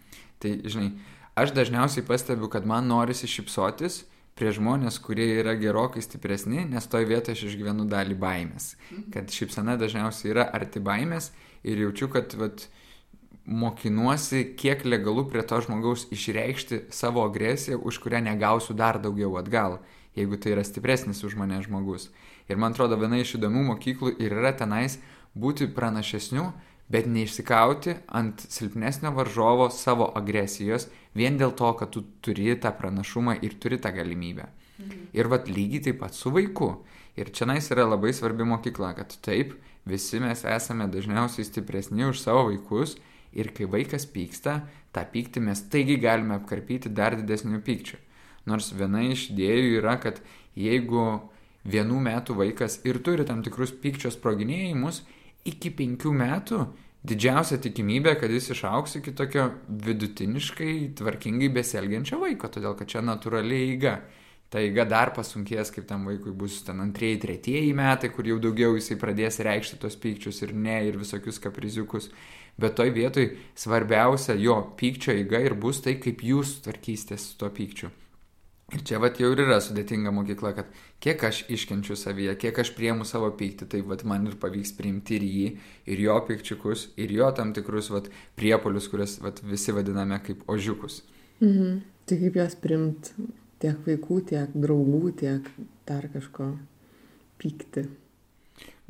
Tai, žinai, aš dažniausiai pastebiu, kad man norisi šipsotis prie žmonės, kurie yra gerokai stipresni, nes toj vietoje aš išgyvenu dalį baimės. Mhm. Kad šipsena dažniausiai yra arti baimės ir jaučiu, kad vat, mokinuosi, kiek legalu prie to žmogaus išreikšti savo agresiją, už kurią negausiu dar daugiau atgal jeigu tai yra stipresnis už mane žmogus. Ir man atrodo, viena iš įdomių mokyklų ir yra tenais būti pranašesniu, bet neišsikauti ant silpnesnio varžovo savo agresijos vien dėl to, kad tu turi tą pranašumą ir turi tą galimybę. Mhm. Ir vad lygiai taip pat su vaiku. Ir čia nais yra labai svarbi mokykla, kad taip, visi mes esame dažniausiai stipresni už savo vaikus ir kai vaikas pyksta, tą pyktį mes taigi galime apkarpyti dar didesniu pykčiu. Nors viena iš idėjų yra, kad jeigu vienų metų vaikas ir turi tam tikrus pykčio sproginėjimus, iki penkių metų didžiausia tikimybė, kad jis išauks iki tokio vidutiniškai tvarkingai besielgiančio vaiko, todėl kad čia natūraliai eiga. Ta eiga dar pasunkės, kaip tam vaikui bus ten antrieji, tretieji metai, kur jau daugiau jisai pradės reikšti tos pykčius ir ne, ir visokius kapriziukus. Bet toj vietoj svarbiausia jo pykčio eiga ir bus tai, kaip jūs tvarkysitės su tuo pykčiu. Ir čia vat jau ir yra sudėtinga mokykla, kad kiek aš iškenčiu savyje, kiek aš priemu savo pyktį, tai vat man ir pavyks priimti ir jį, ir jo pikčiukus, ir jo tam tikrus vat priepolius, kuriuos vat visi vadiname kaip ožiukus. Mhm. Tai kaip juos priimti tiek vaikų, tiek draugų, tiek dar kažko pykti.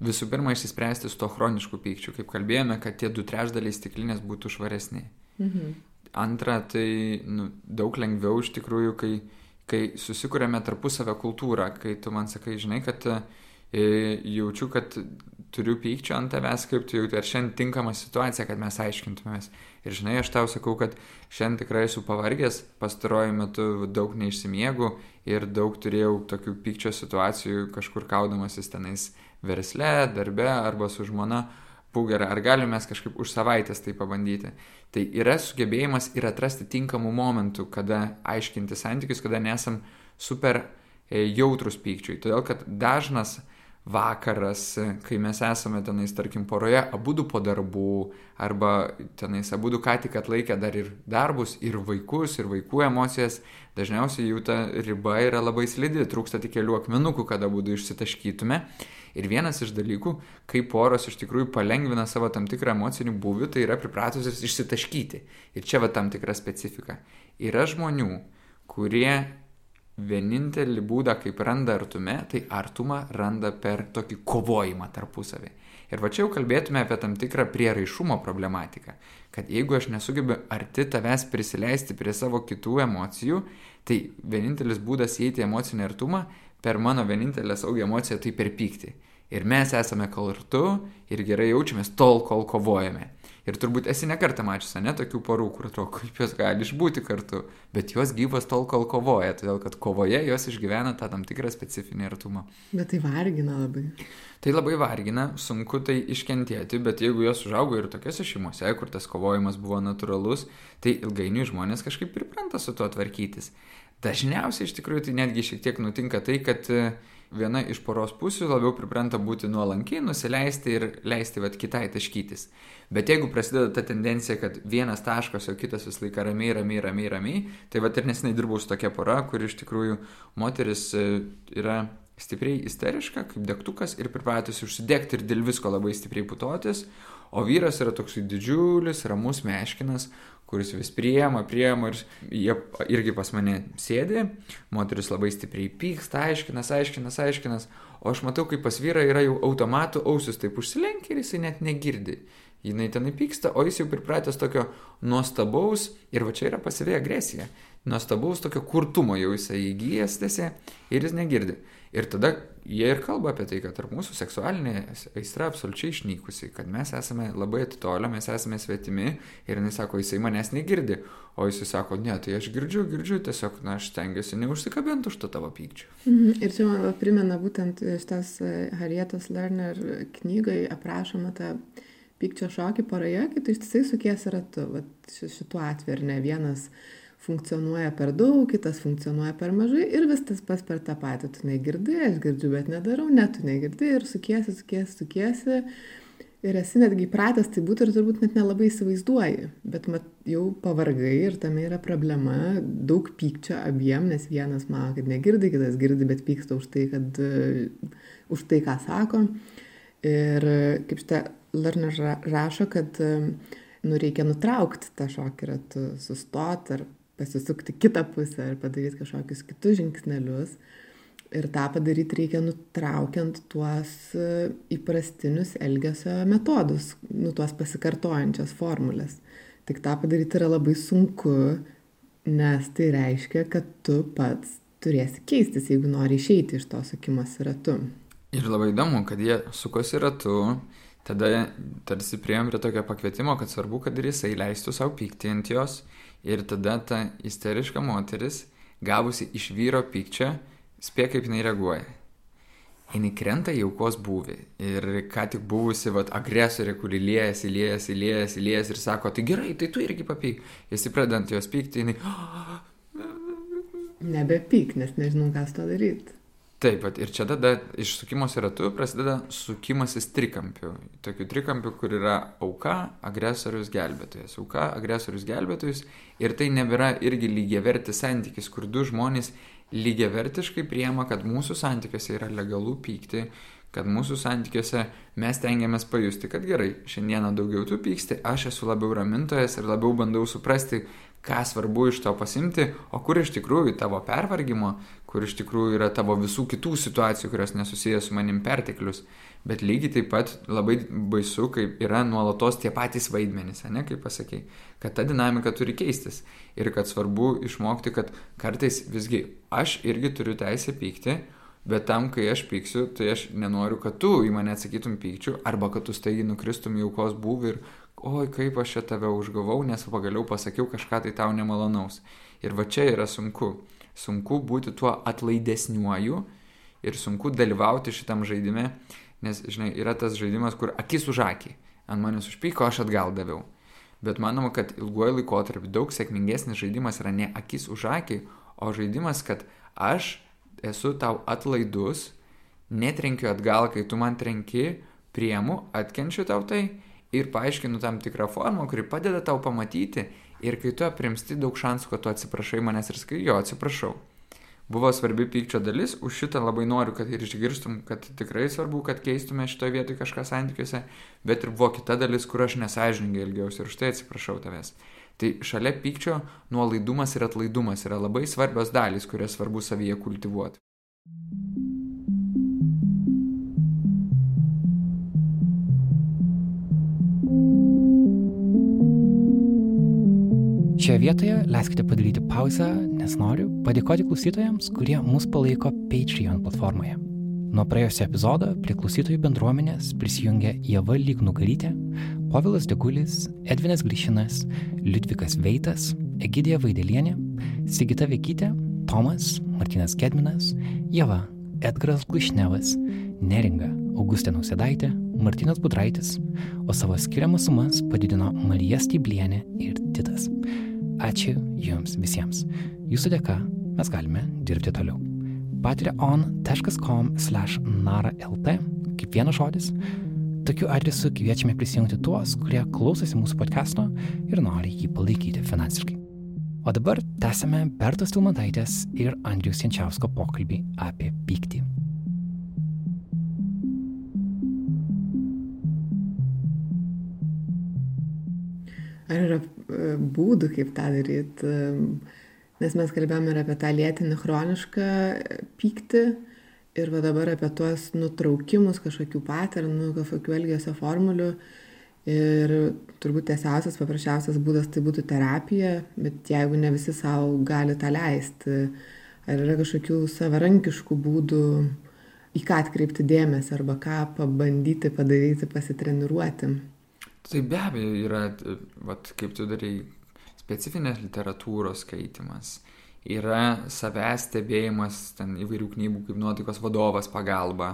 Visų pirma, išsispręsti su to chronišku pykčiu, kaip kalbėjome, kad tie du trešdaliai stiklinės būtų švaresni. Mhm. Antra, tai nu, daug lengviau iš tikrųjų, kai kai susikūrėme tarpusavę kultūrą, kai tu man sakai, žinai, kad e, jaučiu, kad turiu pykčio ant tavęs, kaip tu jauti, ar šiandien tinkama situacija, kad mes aiškintumės. Ir žinai, aš tau sakau, kad šiandien tikrai esu pavargęs, pastaruoju metu daug neišsimiegu ir daug turėjau tokių pykčio situacijų, kažkur kaudamasis tenais versle, darbe arba su žmona pūgerą, ar galime mes kažkaip už savaitės tai pabandyti. Tai yra sugebėjimas ir atrasti tinkamų momentų, kada aiškinti santykius, kada nesam super e, jautrus pykčiui. Todėl, kad dažnas vakaras, kai mes esame tenais, tarkim, poroje, abu du po darbų, arba tenais abu du ką tik atlaikę dar ir darbus, ir vaikus, ir vaikų emocijas, dažniausiai jų ta riba yra labai slidi, trūksta tik kelių akmenukų, kad abu du išsitaškytume. Ir vienas iš dalykų, kai poros iš tikrųjų palengvina savo tam tikrą emocinį būvį, tai yra pripratusios išsitaškyti. Ir čia va tam tikra specifika. Yra žmonių, kurie vienintelį būdą, kaip randa artume, tai artumą randa per tokį kovojimą tarpusavį. Ir va čia jau kalbėtume apie tam tikrą prieraišumo problematiką. Kad jeigu aš nesugebu arti tavęs prisileisti prie savo kitų emocijų, tai vienintelis būdas įeiti į emocinį artumą per mano vienintelę saugią emociją tai per pyktį. Ir mes esame kartu ir gerai jaučiamės tol, kol kovojame. Ir turbūt esi nekartą mačiusi, ne, tokių porų, kur atrodo, kaip jos gali išbūti kartu, bet jos gyvos tol, kol kovoja, todėl kad kovoje jos išgyvena tą tam tikrą specifinį artumą. Bet tai vargina labai. Tai labai vargina, sunku tai iškentėti, bet jeigu jos užaugo ir tokiuose šeimose, kur tas kovojimas buvo natūralus, tai ilgainiui žmonės kažkaip pripranta su tuo tvarkytis. Dažniausiai iš tikrųjų tai netgi šiek tiek nutinka tai, kad uh, viena iš poros pusių labiau pripranta būti nuolankiai, nusileisti ir leisti vat kitai taškytis. Bet jeigu prasideda ta tendencija, kad vienas taškas, o kitas visą laiką ramiai, ramiai, ramiai, ramiai, tai vat ir nesinai dirbau su tokia pora, kur iš tikrųjų moteris e, yra stipriai isteriška, kaip degtukas ir pripratusi užsidegti ir dėl visko labai stipriai putotis, o vyras yra toksai didžiulis, ramus meškinas, kuris vis priema, priema ir jie irgi pas mane sėdi, moteris labai stipriai pyksta, aiškinas, aiškinas, aiškinas, o aš matau, kaip pas vyrą yra jau automatų ausis taip užsilenkia ir jisai net negirdi. Jinai tenai pyksta, o jis jau pripratęs tokio nuostabaus, ir va čia yra pasyvi agresija, nuostabaus tokio kurtumo jau jisai įgyjęs tiesiai ir jis negirdi. Ir tada jie ir kalba apie tai, kad tarp mūsų seksualinė aistra absoliučiai išnykusi, kad mes esame labai atitolę, mes esame svetimi ir jis sako, jisai manęs negirdi, o jis sako, ne, tai aš girdžiu, girdžiu, tiesiog, na, aš stengiuosi neužsikabinti už to tavo pykčių. Mhm. Ir čia man primena būtent šitas e, Harietos Lerner knygai aprašoma ta pykčio šokį paroje, kai tu ištisai sukiesi ratu, šituo atveju, ar ne vienas funkcionuoja per daug, kitas funkcionuoja per mažai ir vis tas pas per tą patį. Tu negirdi, aš girdžiu, bet nedarau, net tu negirdi ir sukiesi, sukiesi, sukiesi. Ir esi netgi įpratęs tai būti ir turbūt net nelabai įsivaizduoji. Bet mat, jau pavargai ir tame yra problema, daug pykčio abiem, nes vienas mano, kad negirdi, kitas girdi, bet pyksta už tai, kad, uh, už tai ką sako. Ir kaip šitą Lerner rašo, kad uh, nu, reikia nutraukti tą šokį ratų, sustoti ar pasisukti kitą pusę ir padaryti kažkokius kitus žingsnelius. Ir tą padaryti reikia nutraukiant tuos e, įprastinius elgesio metodus, nu, tuos pasikartojančias formulės. Tik tą padaryti yra labai sunku, nes tai reiškia, kad tu pats turėsi keistis, jeigu nori išeiti iš to sukimosi ratu. Ir labai įdomu, kad jie sukosi ratu, tada tarsi prieėm prie tokio pakvietimo, kad svarbu, kad ir jisai leistų savo pykti ant jos Ir tada ta isteriška moteris, gavusi iš vyro pykčio, spėja, kaip jinai reaguoja. Jis krenta į aukos būvį. Ir ką tik buvusi vat, agresorė, kuri liejasi, liejasi, liejasi, liejasi ir sako, tai gerai, tai tu irgi papyk. Jis įpradant jos pykti, jinai... <gasps> Nebepyk, nes nežinau, ką su to daryti. Taip, pat ir čia tada iš sukimosi ratu prasideda sukimasis trikampiu. Tokiu trikampiu, kur yra auka, agresorius, gelbėtojas. Auka, agresorius, gelbėtojas. Ir tai nebėra irgi lygiavertis santykis, kur du žmonės lygiavertiškai priema, kad mūsų santykiuose yra legalu pykti, kad mūsų santykiuose mes tengiamės pajusti, kad gerai, šiandieną daugiau tu pyksti, aš esu labiau ramintojas ir labiau bandau suprasti, ką svarbu iš to pasimti, o kur iš tikrųjų tavo pervargimo, kur iš tikrųjų yra tavo visų kitų situacijų, kurios nesusijęs su manim perteklius. Bet lygiai taip pat labai baisu, kai yra nuolatos tie patys vaidmenys, ne, kaip pasakėjai, kad ta dinamika turi keistis ir kad svarbu išmokti, kad kartais visgi aš irgi turiu teisę pykti, Bet tam, kai aš pyksiu, tai aš nenoriu, kad tu į mane atsakytum pykčių, arba kad tu staigiai nukristum į aukos būvį ir oi, kaip aš čia tave užgavau, nes pagaliau pasakiau kažką tai tau nemalonaus. Ir va čia yra sunku. Sunku būti tuo atlaidesniuoju ir sunku dalyvauti šitam žaidime, nes, žinai, yra tas žaidimas, kur akis už akį. Ant manęs užpyko, aš atgal daviau. Bet manoma, kad ilguoju laikotarpiu daug sėkmingesnis žaidimas yra ne akis už akį, o žaidimas, kad aš esu tau atlaidus, netrenkiu atgal, kai tu man trenki, priemu, atkenčiu tau tai ir paaiškinu tam tikrą formą, kuri padeda tau pamatyti ir kai tu aprimsti daug šansų, kad tu atsiprašai manęs ir sakai, jo, atsiprašau. Buvo svarbi pykčio dalis, už šitą labai noriu, kad ir išgirstum, kad tikrai svarbu, kad keistume šitoje vietoje kažką santykiuose, bet ir buvo kita dalis, kur aš nesažiningai ilgiausi ir už tai atsiprašau tavęs. Tai šalia pykčio nuolaidumas ir atlaidumas yra labai svarbios dalys, kurias svarbu savyje kultivuoti. Šioje vietoje leiskite padaryti pauzę, nes noriu padėkoti klausytojams, kurie mus palaiko Patreon platformoje. Nuo praėjusio epizodo prie klausytojų bendruomenės prisijungė Jeva Lygnugarytė, Povilas Degulis, Edvinas Glyšinas, Liudvikas Veitas, Egidija Vaidelienė, Sigita Vekytė, Tomas, Martinas Kedminas, Jeva, Edgaras Glušnevas, Neringa, Augustė Nausėdaitė, Martinas Budraitis, o savo skiriamas sumas padidino Marija Styblienė ir Titas. Ačiū Jums visiems. Jūsų dėka mes galime dirbti toliau. patreon.com slash nara.lt kaip vienas žodis. Tokiu adresu kviečiame prisijungti tuos, kurie klausosi mūsų podcast'o ir nori jį palaikyti finansiškai. O dabar tęsime Bertos Tilmantaitės ir Andrius Jančiausko pokalbį apie pyktį. Ar yra e, būdų, kaip tą daryti? Nes mes kalbėjome ir apie tą lėtinį chronišką pyktį ir va dabar apie tuos nutraukimus kažkokių paternų, kažkokių elgesio formulių. Ir turbūt tiesiausias, paprasčiausias būdas tai būtų terapija, bet jeigu ne visi savo gali tą leisti, ar yra kažkokių savarankiškų būdų, į ką atkreipti dėmesį arba ką pabandyti padaryti, pasitreniruoti. Tai be abejo yra, vat, kaip tu darai, specifinės literatūros skaitimas, yra savęs stebėjimas ten įvairių knygų kaip nuotaikos vadovas pagalba,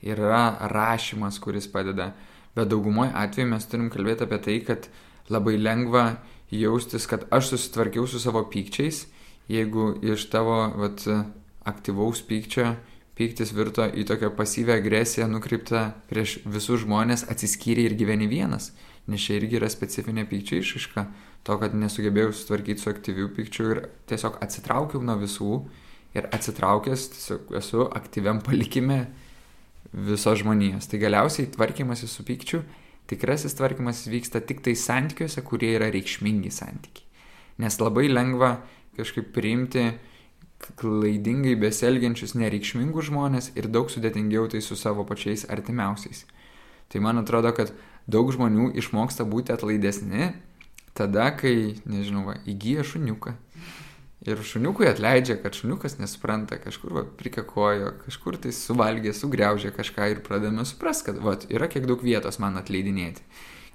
yra rašymas, kuris padeda. Bet daugumoj atveju mes turim kalbėti apie tai, kad labai lengva jaustis, kad aš susitvarkiau su savo pykčiais, jeigu iš tavo vat, aktyvaus pykčio pyktis virto į tokią pasyvę agresiją nukreiptą prieš visus žmonės, atsiskyrė ir gyveni vienas. Nes čia irgi yra specifinė pykčio išaiška to, kad nesugebėjau sutvarkyti su aktyviu pykčiu ir tiesiog atsitraukiau nuo visų ir atsitraukęs tiesiog esu aktyviam palikime visos žmonijos. Tai galiausiai tvarkymasis su pykčiu, tikrasis tvarkymasis vyksta tik tai santykiuose, kurie yra reikšmingi santykiai. Nes labai lengva kažkaip priimti klaidingai beselgiančius nereikšmingus žmonės ir daug sudėtingiau tai su savo pačiais artimiausiais. Tai man atrodo, kad daug žmonių išmoksta būti atlaidesni tada, kai, nežinau, va, įgyja šuniuką Ir šuniukui atleidžia, kad šuniukas nesupranta, kažkur va, prikakojo, kažkur tai suvalgė, sugriaužė kažką ir pradėjome supras, kad va, yra kiek daug vietos man atleidinėti.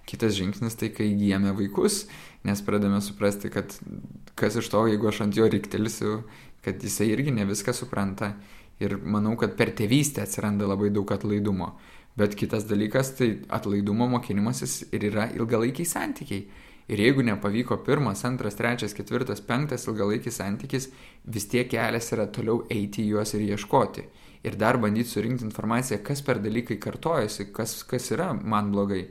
Kitas žingsnis tai, kai įgyjame vaikus, nes pradėjome suprasti, kad kas iš to, jeigu aš ant jo riktelsiu, kad jisai irgi ne viską supranta. Ir manau, kad per tėvystę atsiranda labai daug atlaidumo. Bet kitas dalykas, tai atlaidumo mokinimasis ir yra ilgalaikiai santykiai Ir jeigu nepavyko pirmas, antras, trečias, ketvirtas, penktas ilgalaikis santykis, vis tiek kelias yra toliau eiti į juos ir ieškoti. Ir dar bandyti surinkti informaciją, kas per dalykai kartojasi, kas, kas yra man blogai.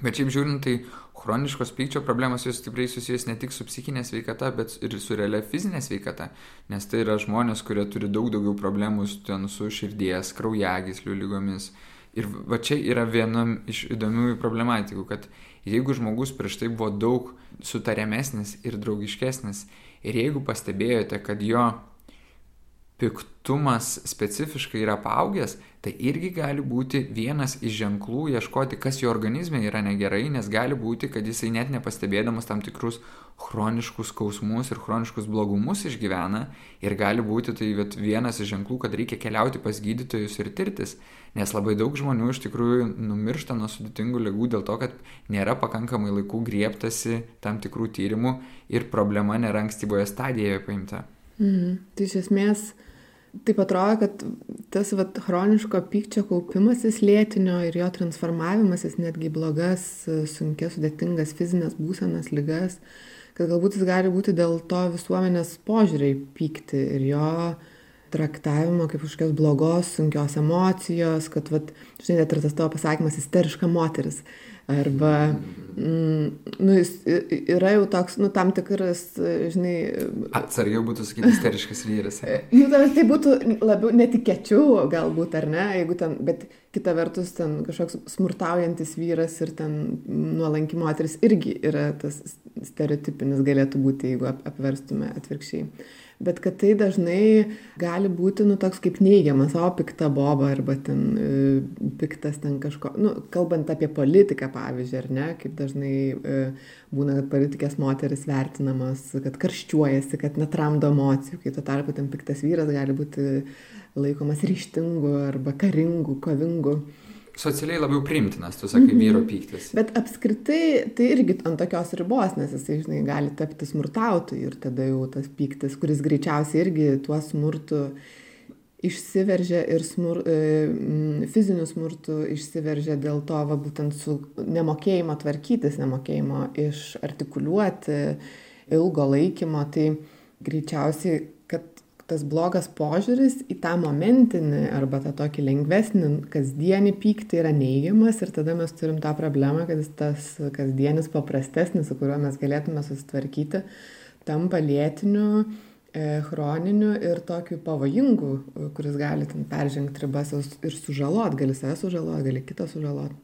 Bet šiaip žiūrint, tai chroniškos pykčio problemos jos stipriai susijęs ne tik su psichinė sveikata, bet ir su realia fizinė sveikata. Nes tai yra žmonės, kurie turi daug daugiau problemų ten su širdies, kraujagyslių lygomis. Ir va čia yra viena iš įdomiųjų problematikų, kad jeigu žmogus prieš tai buvo daug sutariamesnis ir draugiškesnis, ir jeigu pastebėjote, kad jo piktumas specifiškai yra paaugęs, tai irgi gali būti vienas iš ženklų ieškoti, kas jo organizme yra negerai, nes gali būti, kad jisai net nepastebėdamas tam tikrus chroniškus skausmus ir chroniškus blogumus išgyvena ir gali būti tai vienas iš ženklų, kad reikia keliauti pas gydytojus ir tirtis, nes labai daug žmonių iš tikrųjų numiršta nuo sudėtingų lygų dėl to, kad nėra pakankamai laikų grieptasi tam tikrų tyrimų ir problema nėra ankstyvoje stadijoje paimta. Mhm. Tai iš esmės taip atrodo, kad tas vat, chroniško pykčio kaupimasis lėtinio ir jo transformavimasis netgi blogas, sunkias, sudėtingas fizinės būsenas, lygas, kad galbūt jis gali būti dėl to visuomenės požiūriai pykti ir jo traktavimo kaip kažkokios blogos, sunkios emocijos, kad, vat, žinai, net ir tas tavo pasakymas isteriška moteris. Arba, mm, nu, jis yra jau toks, nu, tam tikras, žinai. Atsargiau būtų sakyti isteriškas vyras. <laughs> nu, tai būtų labiau netikėčiau, galbūt, ar ne, jeigu ten, bet kita vertus, ten kažkoks smurtaujantis vyras ir ten nuolanki moteris irgi yra tas stereotipinis galėtų būti, jeigu apverstume atvirkščiai bet kad tai dažnai gali būti, nu, toks kaip neigiamas, o pikta boba arba ten e, piktas ten kažko, nu, kalbant apie politiką, pavyzdžiui, ar ne, kaip dažnai e, būna, kad politikės moteris vertinamas, kad karščiuojasi, kad netramdo emocijų, kai tuo tarpu ten piktas vyras gali būti laikomas ryštingu arba karingu, kovingu. Socialiai labiau primtinas, tu sakai, vyro pyktis. Bet apskritai tai irgi ant tokios ribos, nes jisai, žinai, gali tapti smurtautojų ir tada jau tas pyktis, kuris greičiausiai irgi tuo smurtu išsiveržia ir smur, e, fiziniu smurtu išsiveržia dėl to, va, būtent su nemokėjimo tvarkytis, nemokėjimo išartikuliuoti, ilgo laikymo, tai greičiausiai, tas blogas požiūris į tą momentinį arba tą tokį lengvesnį kasdienį pyktį yra neigiamas ir tada mes turim tą problemą, kad tas kasdienis paprastesnis, su kuriuo mes galėtume susitvarkyti, tampa lėtiniu, e, chroniniu ir tokiu pavojingu, kuris gali peržengti ribas ir sužalot, gali save sužalot, gali kitą sužalot.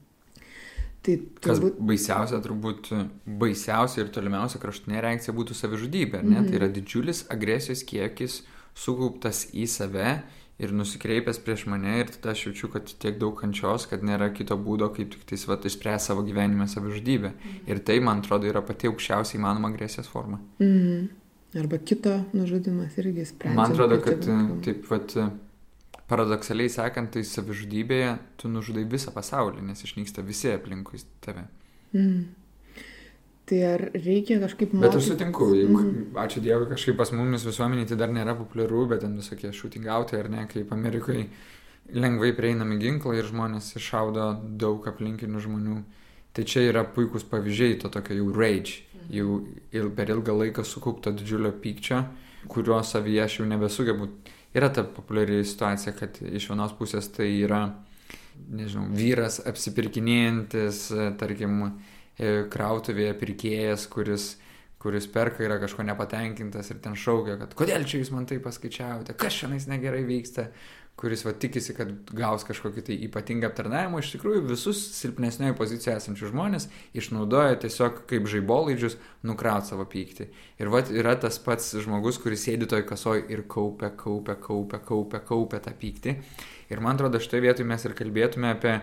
Tai turbūt... Kas baisiausia, turbūt baisiausia ir tolimiausia kraštinė reakcija būtų savižudybė, ne? Mm. Tai yra didžiulis agresijos kiekis sukauptas į save ir nusikreipęs prieš mane ir tada aš jaučiu, kad tiek daug kančios, kad nėra kito būdo, kaip tik tais vat išspręsti savo gyvenime savižudybę. Mm. Ir tai, man atrodo, yra pati aukščiausiai įmanoma agresijos forma. Mm. Arba kito nužudimas irgi sprendžia. Man atrodo, kad taip vat paradoksaliai sakant, tai savižudybėje tu nužudai visą pasaulį, nes išnyksta visi aplinkui tave. Mm. Tai ar reikia kažkaip mokyti? Bet aš sutinku, jeigu, mm ačiū Dievui, kažkaip pas mumis visuomenė tai dar nėra populiaru, bet ten visokie šūtingautai ar ne, kaip Amerikai lengvai prieinami ginklai ir žmonės iššaudo daug aplinkinių žmonių. Tai čia yra puikūs pavyzdžiai to tokio jau rage, jau il, per ilgą laiką sukaupto didžiulio pykčio, kurio savyje aš jau nebesugebu. Yra ta populiari situacija, kad iš vienos pusės tai yra, nežinau, vyras apsipirkinėjantis, tarkim, krautuvėje pirkėjas, kuris, kuris perka yra kažko nepatenkintas ir ten šaukia, kad kodėl čia jūs man tai paskaičiavote, kas šiandien negerai vyksta, kuris va tikisi, kad gaus kažkokį tai ypatingą aptarnavimą, iš tikrųjų visus silpnesnioje pozicijoje esančius žmonės išnaudoja tiesiog kaip žaibolaidžius nukrauti savo pyktį. Ir va yra tas pats žmogus, kuris sėdi toj kasoj ir kaupia, kaupia, kaupia, kaupia, kaupia tą pyktį. Ir man atrodo, šitoje vietoje mes ir kalbėtume apie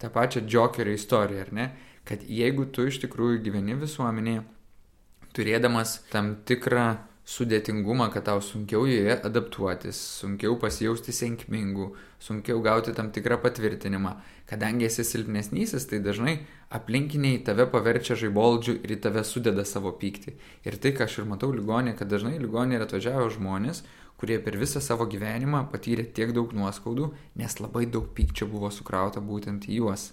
tą pačią džokerio istoriją, ar ne? Kad jeigu tu iš tikrųjų gyveni visuomenėje, turėdamas tam tikrą sudėtingumą, kad tau sunkiau joje adaptuotis, sunkiau pasijausti senkmingu, sunkiau gauti tam tikrą patvirtinimą. Kadangi esi silpnesnysis, tai dažnai aplinkiniai tave paverčia žaiboldžių ir į tave sudeda savo pyktį. Ir tai, ką aš ir matau ligonė, kad dažnai ligonė yra atvažiavę žmonės, kurie per visą savo gyvenimą patyrė tiek daug nuoskaudų, nes labai daug pykčio buvo sukrauta būtent į juos.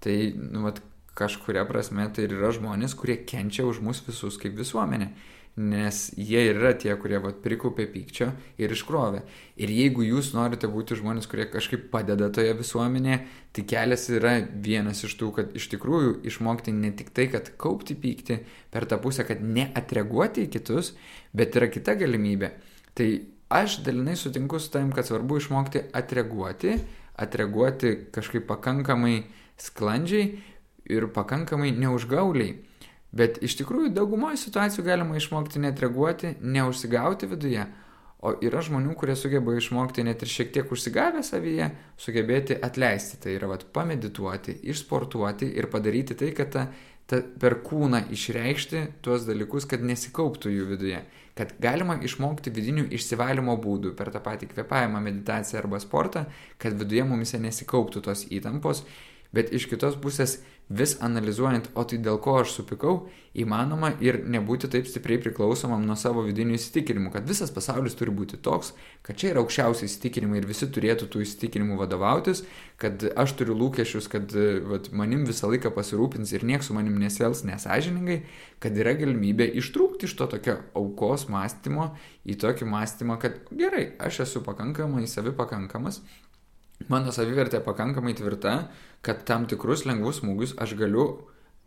Tai, nu, vat, kažkuria prasme tai ir yra žmonės, kurie kenčia už mus visus kaip visuomenė. Nes jie yra tie, kurie vat, prikaupė pykčio ir iškrovė. Ir jeigu jūs norite būti žmonės, kurie kažkaip padeda toje visuomenėje, tai kelias yra vienas iš tų, kad iš tikrųjų išmokti ne tik tai, kad kaupti pyktį per tą pusę, kad neatreaguoti į kitus, bet yra kita galimybė. Tai aš dalinai sutinku su tam, kad svarbu išmokti atreaguoti, atreaguoti kažkaip pakankamai sklandžiai, ir pakankamai neužgauliai. Bet iš tikrųjų daugumoje situacijų galima išmokti net reaguoti, neužsigauti viduje. O yra žmonių, kurie sugeba išmokti net ir šiek tiek užsigavę savyje, sugebėti atleisti. Tai yra vat, pamedituoti, išsportuoti ir padaryti tai, kad ta, ta, per kūną išreikšti tuos dalykus, kad nesikauptų jų viduje. Kad galima išmokti vidinių išsivalymo būdų per tą patį kvepavimą, meditaciją arba sportą, kad viduje mumise nesikauptų tos įtampos bet iš kitos pusės vis analizuojant, o tai dėl ko aš supikau, įmanoma ir nebūti taip stipriai priklausomam nuo savo vidinių įsitikinimų, kad visas pasaulis turi būti toks, kad čia yra aukščiausi įsitikinimai ir visi turėtų tų įsitikinimų vadovautis, kad aš turiu lūkesčius, kad vat, manim visą laiką pasirūpins ir nieks su manim nesvels nesažiningai, kad yra galimybė ištrūkti iš to tokio aukos mąstymo į tokį mąstymą, kad gerai, aš esu pakankamai savipakankamas, mano savivertė pakankamai tvirta, kad tam tikrus lengvus smūgius aš galiu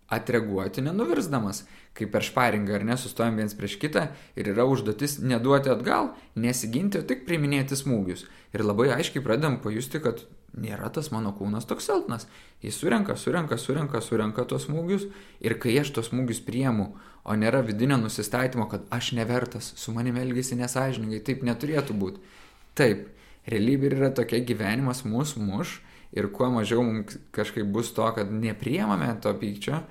atreaguoti nenuvirsdamas, kaip per šparingą ar nesustojam viens prieš kitą ir yra užduotis neduoti atgal, nesiginti, o tik priminėti smūgius. Ir labai aiškiai pradedam pajusti, kad nėra tas mano kūnas toks silpnas. Jis surenka, surenka, surenka, surenka tos smūgius ir kai aš tos smūgius priemu, o nėra vidinio nusistatymo, kad aš nevertas, su manimi elgesi nesažiningai, taip neturėtų būti. Taip, realybė yra tokia gyvenimas mus muš ir kuo mažiau mums kažkaip bus to, kad nepriemame to pykčio,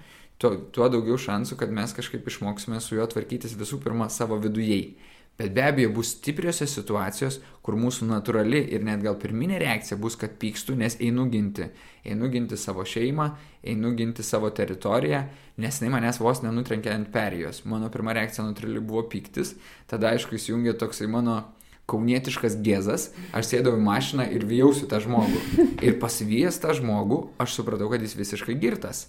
tuo, tuo daugiau šansų, kad mes kažkaip išmoksime su juo tvarkytis visų pirma savo vidujei. Bet be abejo bus stipriose situacijos, kur mūsų natūrali ir net gal pirminė reakcija bus, kad pykstu, nes einu ginti. Einu ginti savo šeimą, einu ginti savo teritoriją, nes jinai manęs vos nenutrenkė ant perijos. Mano pirma reakcija natūraliai buvo pyktis, tada aišku įsijungė toksai mano kaunietiškas gėzas, aš sėdau į mašiną ir vijausiu tą žmogų. Ir pasivijęs tą žmogų, aš supratau, kad jis visiškai girtas.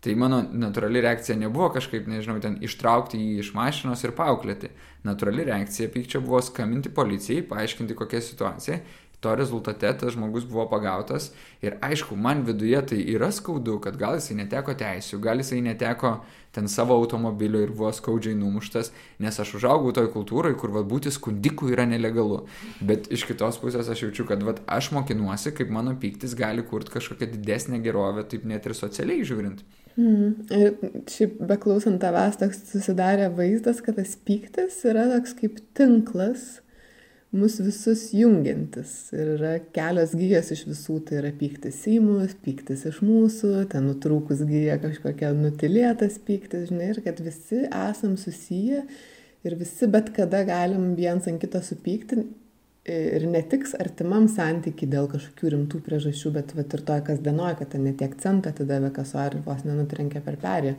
Tai mano natūrali reakcija nebuvo kažkaip, nežinau, ten ištraukti jį iš mašinos ir paauklėti. Natūrali reakcija pykčio buvo skambinti policijai, paaiškinti kokia situacija. To rezultate tas žmogus buvo pagautas ir aišku, man viduje tai yra skaudu, kad gal jisai neteko teisų, gal jisai neteko ten savo automobilio ir buvo skaudžiai numuštas, nes aš užaugau toj kultūrai, kur va, būti skundiku yra nelegalu. Bet iš kitos pusės aš jaučiu, kad va, aš mokinuosi, kaip mano pyktis gali kurti kažkokią didesnę gerovę, taip net ir socialiai žiūrint. Mm. Ir šiaip beklausant tavęs toks susidarė vaizdas, kad tas pyktis yra toks kaip tinklas mus visus jungiantis. Ir yra kelios gyjas iš visų, tai yra pyktis į mus, pyktis iš mūsų, ten nutrūkus gyja kažkokia nutilėtas pyktis, žinai, ir kad visi esam susiję ir visi bet kada galim viens ant kito supykti, ir ne tik artimam santykiai dėl kažkokių rimtų priežasčių, bet vat, ir toj kasdienoje, kad ten netiek centą atidavė kaso ar vos nenutrenkė per perį.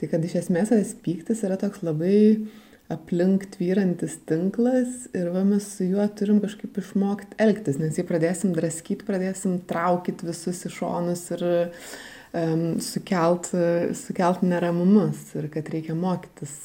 Tai kad iš esmės tas pyktis yra toks labai aplink tvyrantis tinklas ir va mes su juo turim kažkaip išmokti elgtis, nes jį pradėsim draskyti, pradėsim traukyti visus į šonus ir um, sukelt, sukelt neramumus ir kad reikia mokytis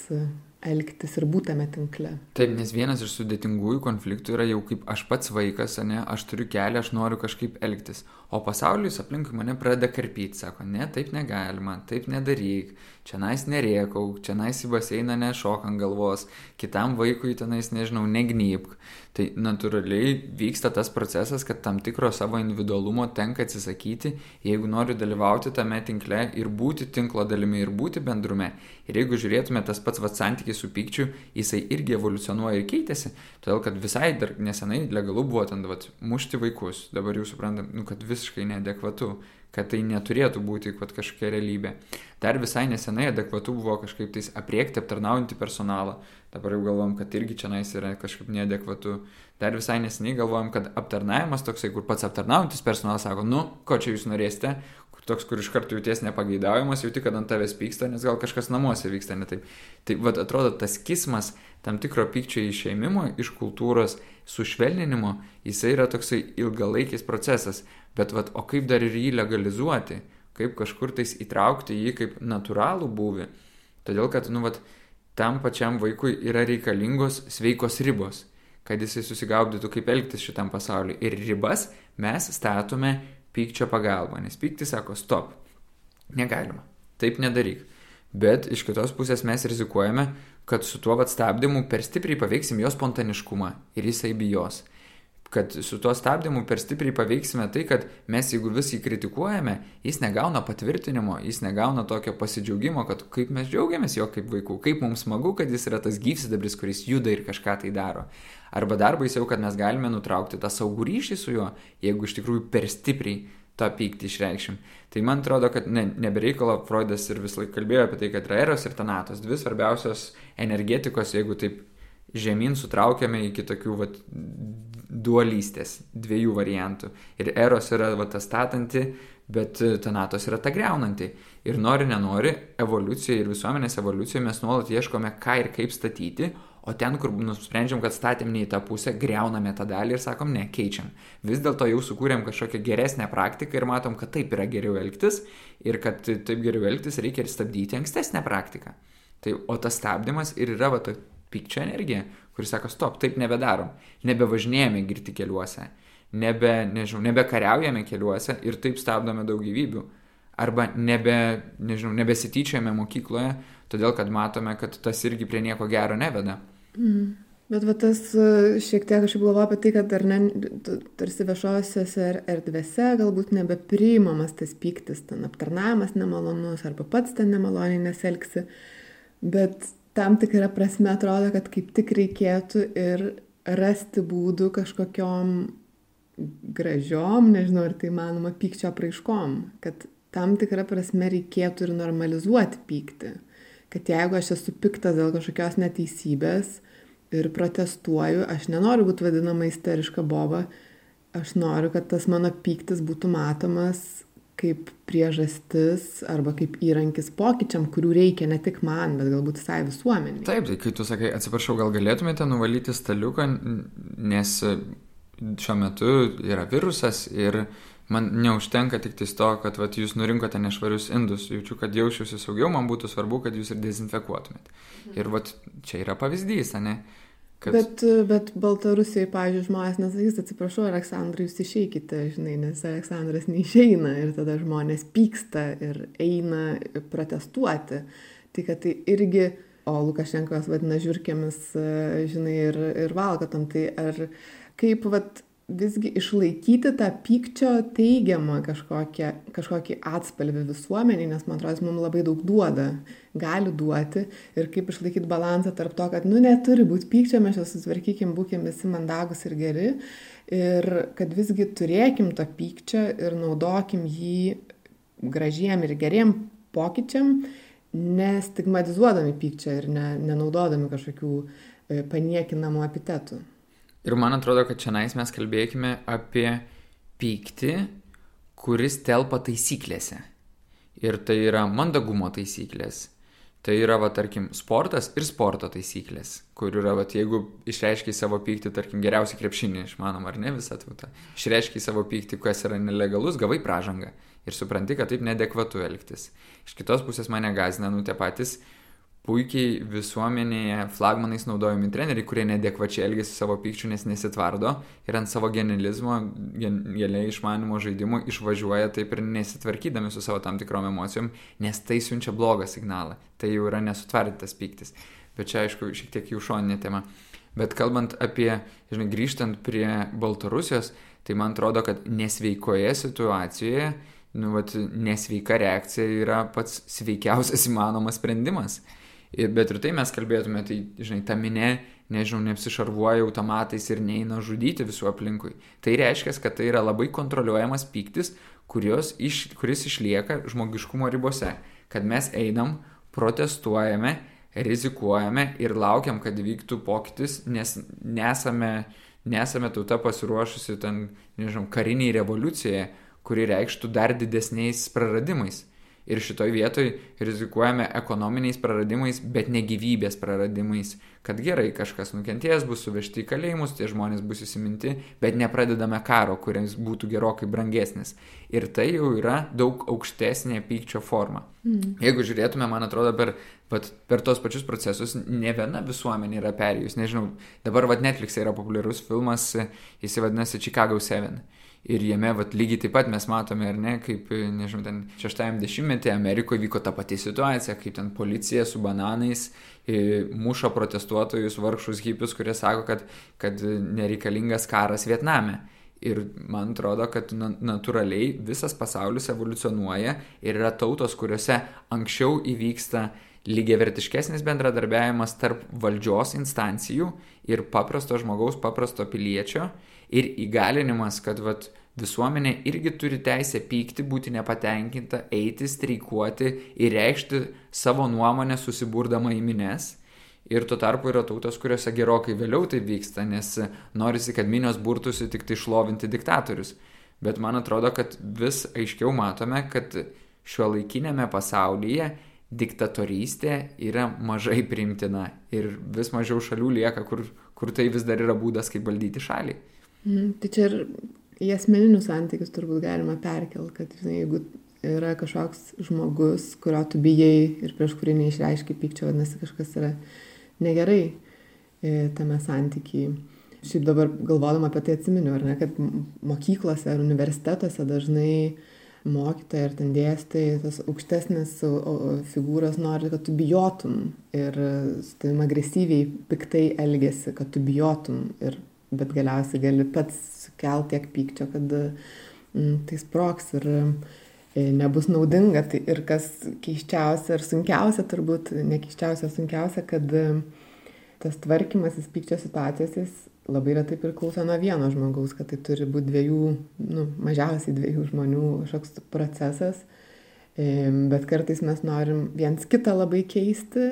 elgtis ir būtame tinkle. Taip, nes vienas iš sudėtingųjų konfliktų yra jau kaip aš pats vaikas, ne, aš turiu kelią, aš noriu kažkaip elgtis. O pasaulis aplinkui mane pradeda karpyti, sako, ne, taip negalima, taip nedaryk, čia nais nerėkau, čia nais į baseiną nešok ant galvos, kitam vaikui tenais, nežinau, negnypk. Tai natūraliai vyksta tas procesas, kad tam tikro savo individualumo tenka atsisakyti, jeigu noriu dalyvauti tame tinkle ir būti tinklo dalimi ir būti bendrume. Ir jeigu žiūrėtume tas pats vat santykis su pykčiu, jisai irgi evoliucionuoja ir keitėsi, todėl kad visai dar nesenai legalu buvo ten vat, mušti vaikus, dabar jau suprantam, nu, kad visiškai neadekvatu kad tai neturėtų būti kad kažkokia realybė. Dar visai nesenai adekvatu buvo kažkaip tais apriekti aptarnaujantį personalą, dabar jau galvom, kad irgi čia nais yra kažkaip neadekvatu. Dar visai neseniai galvojom, kad aptarnavimas toksai, kur pats aptarnaujantis personalas sako, nu, ko čia jūs norėsite, kur toks, kur iš karto jauties nepageidaujamas, jauti, kad ant tavęs pyksta, nes gal kažkas namuose vyksta ne taip. Tai vad atrodo, tas kismas tam tikro pykčio išeimimo iš kultūros sušvelninimo, jisai yra toksai ilgalaikis procesas. Bet vat, o kaip dar ir jį legalizuoti, kaip kažkur tais įtraukti jį kaip natūralų būvį. Todėl, kad, nu, vat, tam pačiam vaikui yra reikalingos sveikos ribos, kad jisai susigaudytų, kaip elgtis šitam pasauliu. Ir ribas mes statome pykčio pagalba, nes pyktis sako, stop, negalima, taip nedaryk. Bet iš kitos pusės mes rizikuojame, kad su tuo vat stabdymu per stipriai paveiksim jo spontaniškumą ir jisai bijos kad su tuo stabdymu per stipriai paveiksime tai, kad mes jeigu vis jį kritikuojame, jis negauna patvirtinimo, jis negauna tokio pasidžiaugimo, kad kaip mes džiaugiamės jo kaip vaikų, kaip mums smagu, kad jis yra tas gyvsidabris, kuris juda ir kažką tai daro. Arba dar baisiau, kad mes galime nutraukti tą saugų ryšį su juo, jeigu iš tikrųjų per stipriai tą pyktį išreikšim. Tai man atrodo, kad ne, nebereikalo Freudas ir vis laik kalbėjo apie tai, kad yra eros ir tanatos, dvi svarbiausios energetikos, jeigu taip žemyn sutraukiame iki tokių vat, dualystės, dviejų variantų. Ir eros yra va, ta statanti, bet tanatos yra ta greunanti. Ir nori, nenori, evoliucija ir visuomenės evoliucija mes nuolat ieškome, ką ir kaip statyti, o ten, kur nusprendžiam, kad statėm ne į tą pusę, greuname tą dalį ir sakom, ne, keičiam. Vis dėlto jau sukūrėm kažkokią geresnę praktiką ir matom, kad taip yra geriau elgtis ir kad taip geriau elgtis reikia ir stabdyti ankstesnę praktiką. Tai, o tas stabdymas ir yra va, pykčio energija, kuris sako, stop, taip nebedarom, nebevažinėjame girti keliuose, nebe, nežinau, nebekariaujame keliuose ir taip stabdome daug gyvybių. Arba nebe, nežinau, nebesityčiame mokykloje, todėl kad matome, kad tas irgi prie nieko gero neveda. Mm. Bet va tas e, šiek tiek aš galvoju apie tai, kad ar ne, tarsi viešosiose erdvėse galbūt nebepriimamas tas pyktis, ten aptarnavimas nemalonus arba pats ten nemaloniai neselgsi. Bet tam tikra prasme atrodo, kad kaip tik reikėtų ir rasti būdų kažkokiom gražiom, nežinau, ar tai manoma, pykčio praiškom, kad tam tikrą prasme reikėtų ir normalizuoti pyktį. Kad jeigu aš esu piktas dėl kažkokios neteisybės, ir protestuoju, aš nenoriu būti vadinama isteriška boba, aš noriu, kad tas mano pyktis būtų matomas kaip priežastis arba kaip įrankis pokyčiam, kurių reikia ne tik man, bet galbūt visai visuomeniai. Taip, tai kai tu sakai, atsiprašau, gal galėtumėte nuvalyti staliuką, nes šiuo metu yra virusas ir man neužtenka tik tais to, kad vat, jūs nurinkote nešvarius indus, jaučiu, kad jaučiuosi saugiau, man būtų svarbu, kad jūs ir dezinfekuotumėt. Ir vat, čia yra pavyzdys, ne? Kad... Bet, bet Baltarusijai, pavyzdžiui, žmonės nesakys, atsiprašau, Aleksandrai, jūs išeikite, žinai, nes Aleksandras neišeina ir tada žmonės pyksta ir eina protestuoti. Tai kad tai irgi, o Lukašenkovas vadina žiūrkėmis, žinai, ir, ir valgotam, tai ar kaip, vat, visgi išlaikyti tą pykčio teigiamą kažkokią, kažkokį atspalvį visuomeniai, nes man atrodo, jis mums labai daug duoda, gali duoti ir kaip išlaikyti balansą tarp to, kad, nu, neturi būti pykčio, mes čia susitvarkykim, būkim visi mandagus ir geri ir kad visgi turėkim to pykčio ir naudokim jį gražiem ir geriem pokyčiam, nestigmatizuodami pykčio ir ne, nenaudodami kažkokių e, paniekinamų epitetų. Ir man atrodo, kad čia nais mes kalbėkime apie pyktį, kuris telpa taisyklėse. Ir tai yra mandagumo taisyklės. Tai yra, va, tarkim, sportas ir sporto taisyklės, kur yra, va, jeigu išreiškiai savo pyktį, tarkim, geriausiai krepšinį, išmanom, ar ne visą tautą, išreiškiai savo pyktį, kas yra nelegalus, gavai pražangą ir supranti, kad taip nedekvatu elgtis. Iš kitos pusės mane gazina, nu, tie patys puikiai visuomenėje flagmanais naudojami treneriai, kurie nedekvačiai elgesi savo pykčių, nes nesitvardo ir ant savo genializmo, genialiai išmanimo žaidimų išvažiuoja taip ir nesitvarkydami su savo tam tikrom emocijom, nes tai siunčia blogą signalą. Tai jau yra nesutvardytas pyktis. Bet čia, aišku, šiek tiek jų šoninė tema. Bet kalbant apie, žinai, grįžtant prie Baltarusijos, tai man atrodo, kad nesveikoje situacijoje, nu, vat, nesveika reakcija yra pats sveikiausias įmanomas sprendimas. Ir, bet ir tai mes kalbėtume, tai, žinai, ta minė, nežinau, neapsišarvuoja automatais ir neina žudyti visų aplinkui. Tai reiškia, kad tai yra labai kontroliuojamas pyktis, iš, kuris išlieka žmogiškumo ribose. Kad mes einam, protestuojame, rizikuojame ir laukiam, kad vyktų pokytis, nes nesame, nesame tauta pasiruošusi ten, nežinau, kariniai revoliucijai, kuri reikštų dar didesniais praradimais. Ir šitoj vietoj rizikuojame ekonominiais praradimais, bet ne gyvybės praradimais. Kad gerai, kažkas nukentėjęs bus suvežti į kalėjimus, tie žmonės bus įsiminti, bet nepradedame karo, kuris būtų gerokai brangesnis. Ir tai jau yra daug aukštesnė pykčio forma. Mm. Jeigu žiūrėtume, man atrodo, per, vat, per tos pačius procesus ne viena visuomenė yra perėjus. Nežinau, dabar vat Netflix yra populiarus filmas, jis vadinasi Chicago 7 ir jame vat lygiai taip pat mes matome, ar ne, kaip, nežinau, ten šeštajame dešimtmetyje Amerikoje vyko ta pati situacija, kaip ten policija su bananais muša protestuotojus, vargšus hipius, kurie sako, kad, kad nereikalingas karas Vietname. Ir man atrodo, kad natūraliai visas pasaulis evoliucionuoja ir yra tautos, kuriuose anksčiau įvyksta lygiavertiškesnis bendradarbiavimas tarp valdžios instancijų ir paprasto žmogaus, paprasto piliečio ir įgalinimas, kad vat, visuomenė irgi turi teisę pykti, būti nepatenkinta, eiti, streikuoti ir reikšti savo nuomonę susiburdama į mines. Ir tuo tarpu yra tautos, kuriuose gerokai vėliau tai vyksta, nes norisi, kad minios burtųsi tik tai šlovinti diktatorius. Bet man atrodo, kad vis aiškiau matome, kad šio laikinėme pasaulyje diktatorystė yra mažai primtina ir vis mažiau šalių lieka, kur, kur tai vis dar yra būdas, kaip valdyti šalį. Mm, tai čia ir į asmeninius santykius turbūt galima perkelti, kad žinai, jeigu yra kažkoks žmogus, kurio tu bijai ir prieš kurį neišreiškiai pykčio, vadinasi kažkas yra negerai e, tame santykiai. Šiaip dabar galvodama apie tai atsiminiu, ar ne, kad mokyklose ar universitetuose dažnai mokytojai ir ten dėstytojai, tas aukštesnės figūros nori, kad tu bijotum ir su tavim agresyviai piktai elgesi, kad tu bijotum ir bet galiausiai gali pats sukelti tiek pykčio, kad mm, tai sproks ir e, nebus naudinga. Tai ir kas keiščiausia ir sunkiausia, turbūt nekeiščiausia, sunkiausia, kad e, tas tvarkymasis pykčio situacijos labai retai priklauso nuo vieno žmogaus, kad tai turi būti dviejų, nu, mažiausiai dviejų žmonių kažkoks procesas. Bet kartais mes norim viens kitą labai keisti,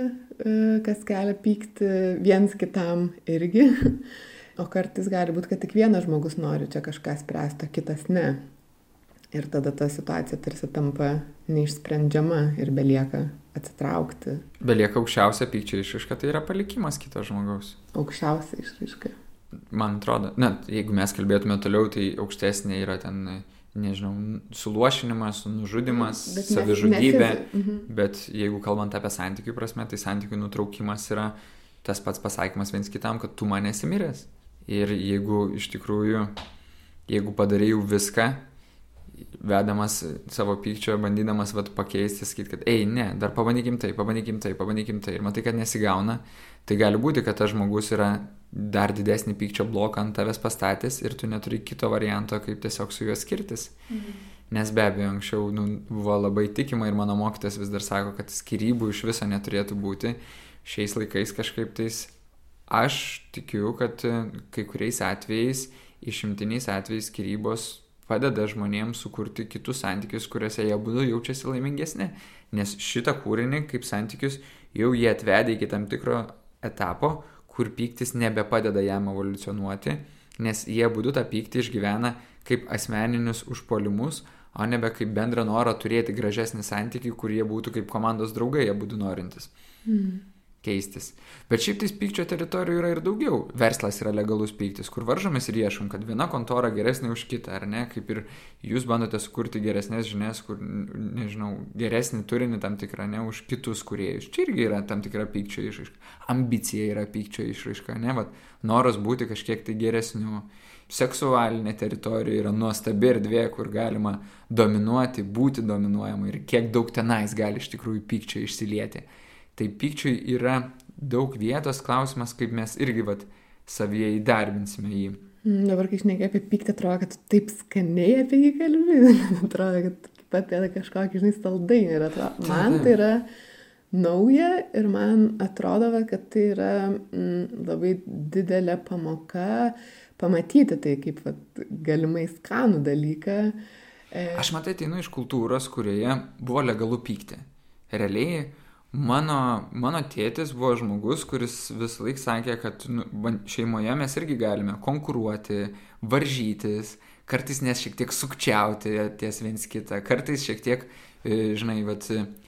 e, kas kelia pykti viens kitam irgi. <laughs> O kartais gali būti, kad tik vienas žmogus nori čia kažką spręsti, o kitas ne. Ir tada ta situacija tarsi tampa neišsprendžiama ir belieka atsitraukti. Belieka aukščiausia pykčio išraiška, tai yra palikimas kito žmogaus. Aukščiausia išraiška. Man atrodo, na, jeigu mes kalbėtume toliau, tai aukštesnė yra ten nežinau, suluošinimas, nužudimas, bet savižudybė. Nes, nes, mhm. Bet jeigu kalbant apie santykių prasme, tai santykių nutraukimas yra tas pats pasakymas viens kitam, kad tu man esi miręs. Ir jeigu iš tikrųjų, jeigu padarėjau viską, vedamas savo pykčio, bandydamas vat, pakeisti, sakyti, kad, ei, ne, dar pabandykim tai, pabandykim tai, pabandykim tai. Ir matai, kad nesigauna, tai gali būti, kad tas žmogus yra dar didesnį pykčio bloką ant tavęs pastatęs ir tu neturi kito varianto, kaip tiesiog su juo skirtis. Mhm. Nes be abejo, anksčiau nu, buvo labai tikima ir mano mokytas vis dar sako, kad skirybų iš viso neturėtų būti. Šiais laikais kažkaip tais aš tikiu, kad e, kai kuriais atvejais, išimtiniais atvejais skirybos padeda žmonėms sukurti kitus santykius, kuriuose jie būtų jaučiasi laimingesni. Nes šitą kūrinį kaip santykius jau jie atvedė iki tam tikro etapo, kur pyktis nebepadeda jam evoliucionuoti, nes jie būdu tą pyktį išgyvena kaip asmeninius užpolimus, o nebe kaip bendrą norą turėti gražesnį santykių, kurie būtų kaip komandos draugai, jie būtų norintis. Mm keistis. Bet šiaip tais pykčio teritorijų yra ir daugiau. Verslas yra legalus pyktis, kur varžomės ir ieškom, kad viena kontora geresnė už kitą, ar ne, kaip ir jūs bandote sukurti geresnės žinias, kur, nežinau, geresnį turinį tam tikrą, ne, už kitus kuriejus. Čia irgi yra tam tikra pykčio išraiška. Ambicija yra pykčio išraiška, ne, vad, noras būti kažkiek tai geresniu. Seksualinė teritorija yra nuostabi erdvė, kur galima dominuoti, būti dominuojama ir kiek daug tenais gali iš tikrųjų pykčio išsilieti. Tai pykčiui yra daug vietos, klausimas, kaip mes irgi vat, savyje įdarbinsime jį. Mm, dabar, kai išneki apie pyktį, atrodo, kad taip skaniai apie jį kalbė. <laughs> atrodo, kad kaip apie kažkokį, žinai, saldainį. Ir atrodo, man tai yra nauja ir man atrodo, kad tai yra mm, labai didelė pamoka pamatyti tai kaip vat, galimai skanų dalyką. E... Aš matai, ateinu iš kultūros, kurioje buvo legalu pykti. Realiai Mano, mano tėtis buvo žmogus, kuris visą laiką sakė, kad nu, šeimoje mes irgi galime konkuruoti, varžytis, kartais nes šiek tiek sukčiauti ties viens kitą, kartais šiek tiek, e, žinai, vat,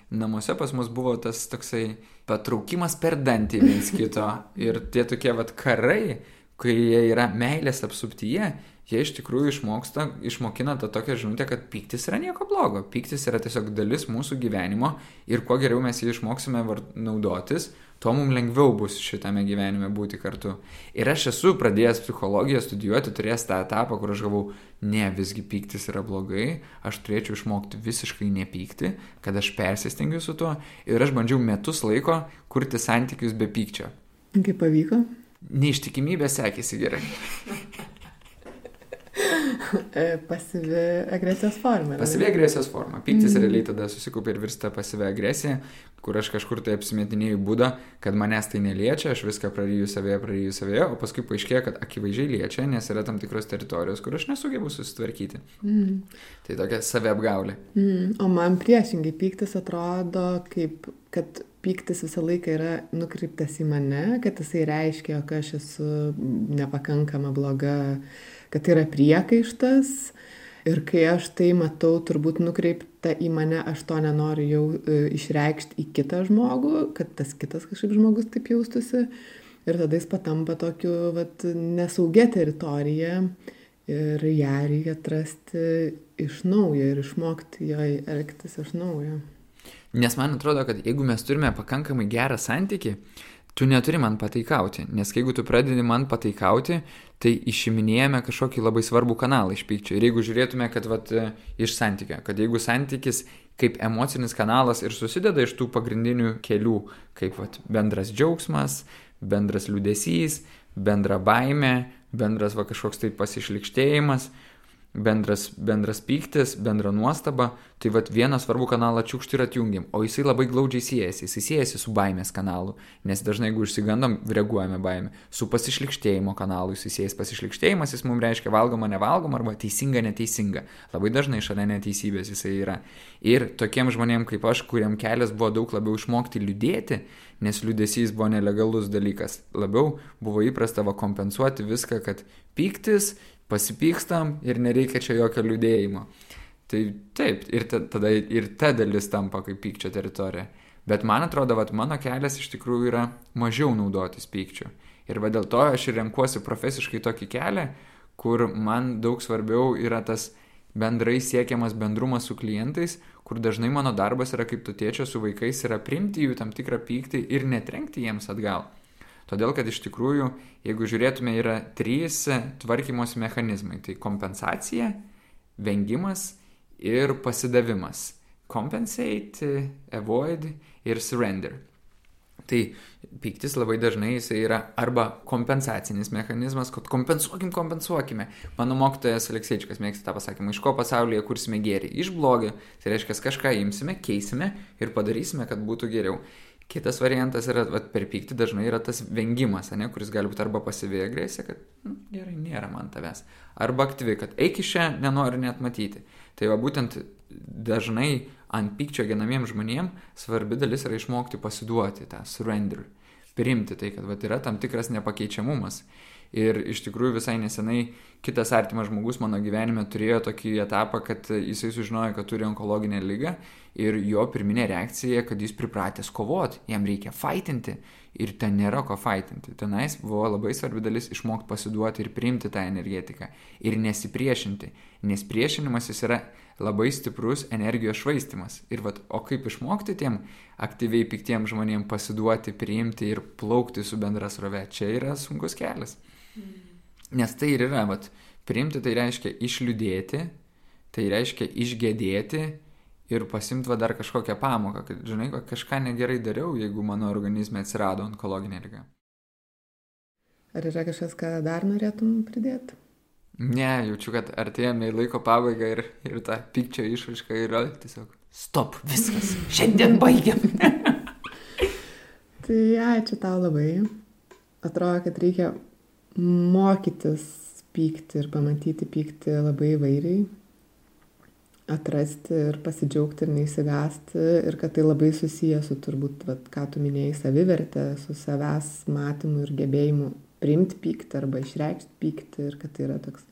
namuose pas mus buvo tas toksai patraukimas per dantį viens kito. Ir tie tokie vat karai, kai jie yra meilės apsuptyje, jie iš tikrųjų išmoksta, išmokina tą tokią žinutę, kad pyktis yra nieko blogo. Pyktis yra tiesiog dalis mūsų gyvenimo ir kuo geriau mes jį išmoksime naudotis, tuo mums lengviau bus šitame gyvenime būti kartu. Ir aš esu pradėjęs psichologiją studijuoti, turėjęs tą etapą, kur aš galvau, ne, visgi pyktis yra blogai, aš turėčiau išmokti visiškai nepykti, kad aš persistengiu su tuo ir aš bandžiau metus laiko kurti santykius be pykčio. Kaip pavyko? Neištikimybė sekėsi gerai. <laughs> E, pasyvi agresijos forma. Pasyvi agresijos forma. Pyktis mm. realiai tada susikaupia ir virsta pasyvi agresija, kur aš kažkur tai apsimetinėjau būdą, kad manęs tai neliečia, aš viską praryju savėje, praryju savėje, o paskui paaiškėja, kad akivaizdžiai liečia, nes yra tam tikros teritorijos, kur aš nesugebu susitvarkyti. Mm. Tai tokia saviapgaulė. Mm. O man priešingai pyktis atrodo kaip, kad pyktis visą laiką yra nukreiptas į mane, kad jisai reiškia, jog aš esu nepakankama bloga kad tai yra priekaištas. Ir kai aš tai matau turbūt nukreipta į mane, aš to nenoriu jau e, išreikšti į kitą žmogų, kad tas kitas kažkaip žmogus taip jaustųsi. Ir tada jis patampa tokiu vat, nesaugia teritorija. Ir ją reikia atrasti iš naujo ir išmokti joje elgtis iš naujo. Nes man atrodo, kad jeigu mes turime pakankamai gerą santyki, tu neturi man pataikauti, nes jeigu tu pradedi man pataikauti, tai išiminėjame kažkokį labai svarbų kanalą iš pykčio. Ir jeigu žiūrėtume, kad vat, iš santykio, kad jeigu santykis kaip emocinis kanalas ir susideda iš tų pagrindinių kelių, kaip vat, bendras džiaugsmas, bendras liūdėsys, bendra baime, bendras va kažkoks tai pasišlikštėjimas, bendras, bendras pyktis, bendra nuostaba, tai vad vieną svarbų kanalą čiukšti ir atjungiam, o jisai labai glaudžiai siejasi, jisai siejasi su baimės kanalu, nes dažnai jeigu išsigandom, reaguojame baimę, su pasišlikštėjimo kanalu, jisai siejas pasišlikštėjimas, jis mums reiškia valgoma, nevalgoma arba teisinga, neteisinga, labai dažnai šalia neteisybės jisai yra. Ir tokiem žmonėm kaip aš, kuriam kelias buvo daug labiau išmokti liūdėti, nes liūdėsys buvo nelegalus dalykas, labiau buvo įprasta va kompensuoti viską, kad pyktis, pasipykstam ir nereikia čia jokio liūdėjimo. Tai taip, ir tada ir ta dalis tampa kaip pykčio teritorija. Bet man atrodo, kad mano kelias iš tikrųjų yra mažiau naudotis pykčiu. Ir va dėl to aš ir renkuosi profesiškai tokį kelią, kur man daug svarbiau yra tas bendrai siekiamas bendrumas su klientais, kur dažnai mano darbas yra kaip tu tėčio su vaikais, yra primti jų tam tikrą pyktį ir netrenkti jiems atgal. Todėl, kad iš tikrųjų, jeigu žiūrėtume, yra trys tvarkymos mechanizmai. Tai kompensacija, vengimas ir pasidavimas. Compensate, avoid ir surrender. Tai pyktis labai dažnai jisai yra arba kompensacinis mechanizmas, kad kompensuokim, kompensuokime. Mano mokytojas Alekseičikas mėgsta tą pasakymą, iš ko pasaulyje kursime gėrį. Iš blogio. Tai reiškia, kažką imsime, keisime ir padarysime, kad būtų geriau. Kitas variantas yra, vat, per pyktį dažnai yra tas vengimas, ne, kuris gali būti arba pasyvi agresija, kad nu, gerai, nėra man tavęs, arba aktyvi, kad eik iš čia, nenoriu net matyti. Tai va būtent dažnai ant pykčio genamiems žmonėms svarbi dalis yra išmokti pasiduoti tą surrender, priimti tai, kad va, yra tam tikras nepakeičiamumas. Ir iš tikrųjų visai nesenai kitas artimas žmogus mano gyvenime turėjo tokį etapą, kad jisai sužinojo, kad turi onkologinę lygą ir jo pirminė reakcija, kad jis pripratęs kovoti, jam reikia faitinti ir ten nėra ko faitinti. Tenais buvo labai svarbi dalis išmokti pasiduoti ir priimti tą energetiką ir nesipriešinti, nes priešinimasis yra labai stiprus energijos švaistimas. Ir vat, o kaip išmokti tiem aktyviai piktiem žmonėm pasiduoti, priimti ir plaukti su bendra srove, čia yra sunkus kelias. Nes tai ir yra, vat, priimti tai reiškia išliūdėti, tai reiškia išgėdėti ir pasimt va dar kažkokią pamoką, kad, žinai, kažką negerai dariau, jeigu mano organizme atsirado onkologinė liga. Ar yra kažkas, ką dar norėtum pridėti? Ne, jaučiu, kad artėjame į laiko pabaigą ir, ir ta pykčio išraiška yra tiesiog stop, viskas, <laughs> šiandien baigiam. tai ačiū tau labai. Atrodo, kad reikia mokytis pykti ir pamatyti pykti labai įvairiai atrasti ir pasidžiaugti ir neįsigasti ir kad tai labai susiję su turbūt, vat, ką tu minėjai, savivertė, su savęs matymu ir gebėjimu priimti pyktį arba išreikšti pyktį ir kad tai yra toks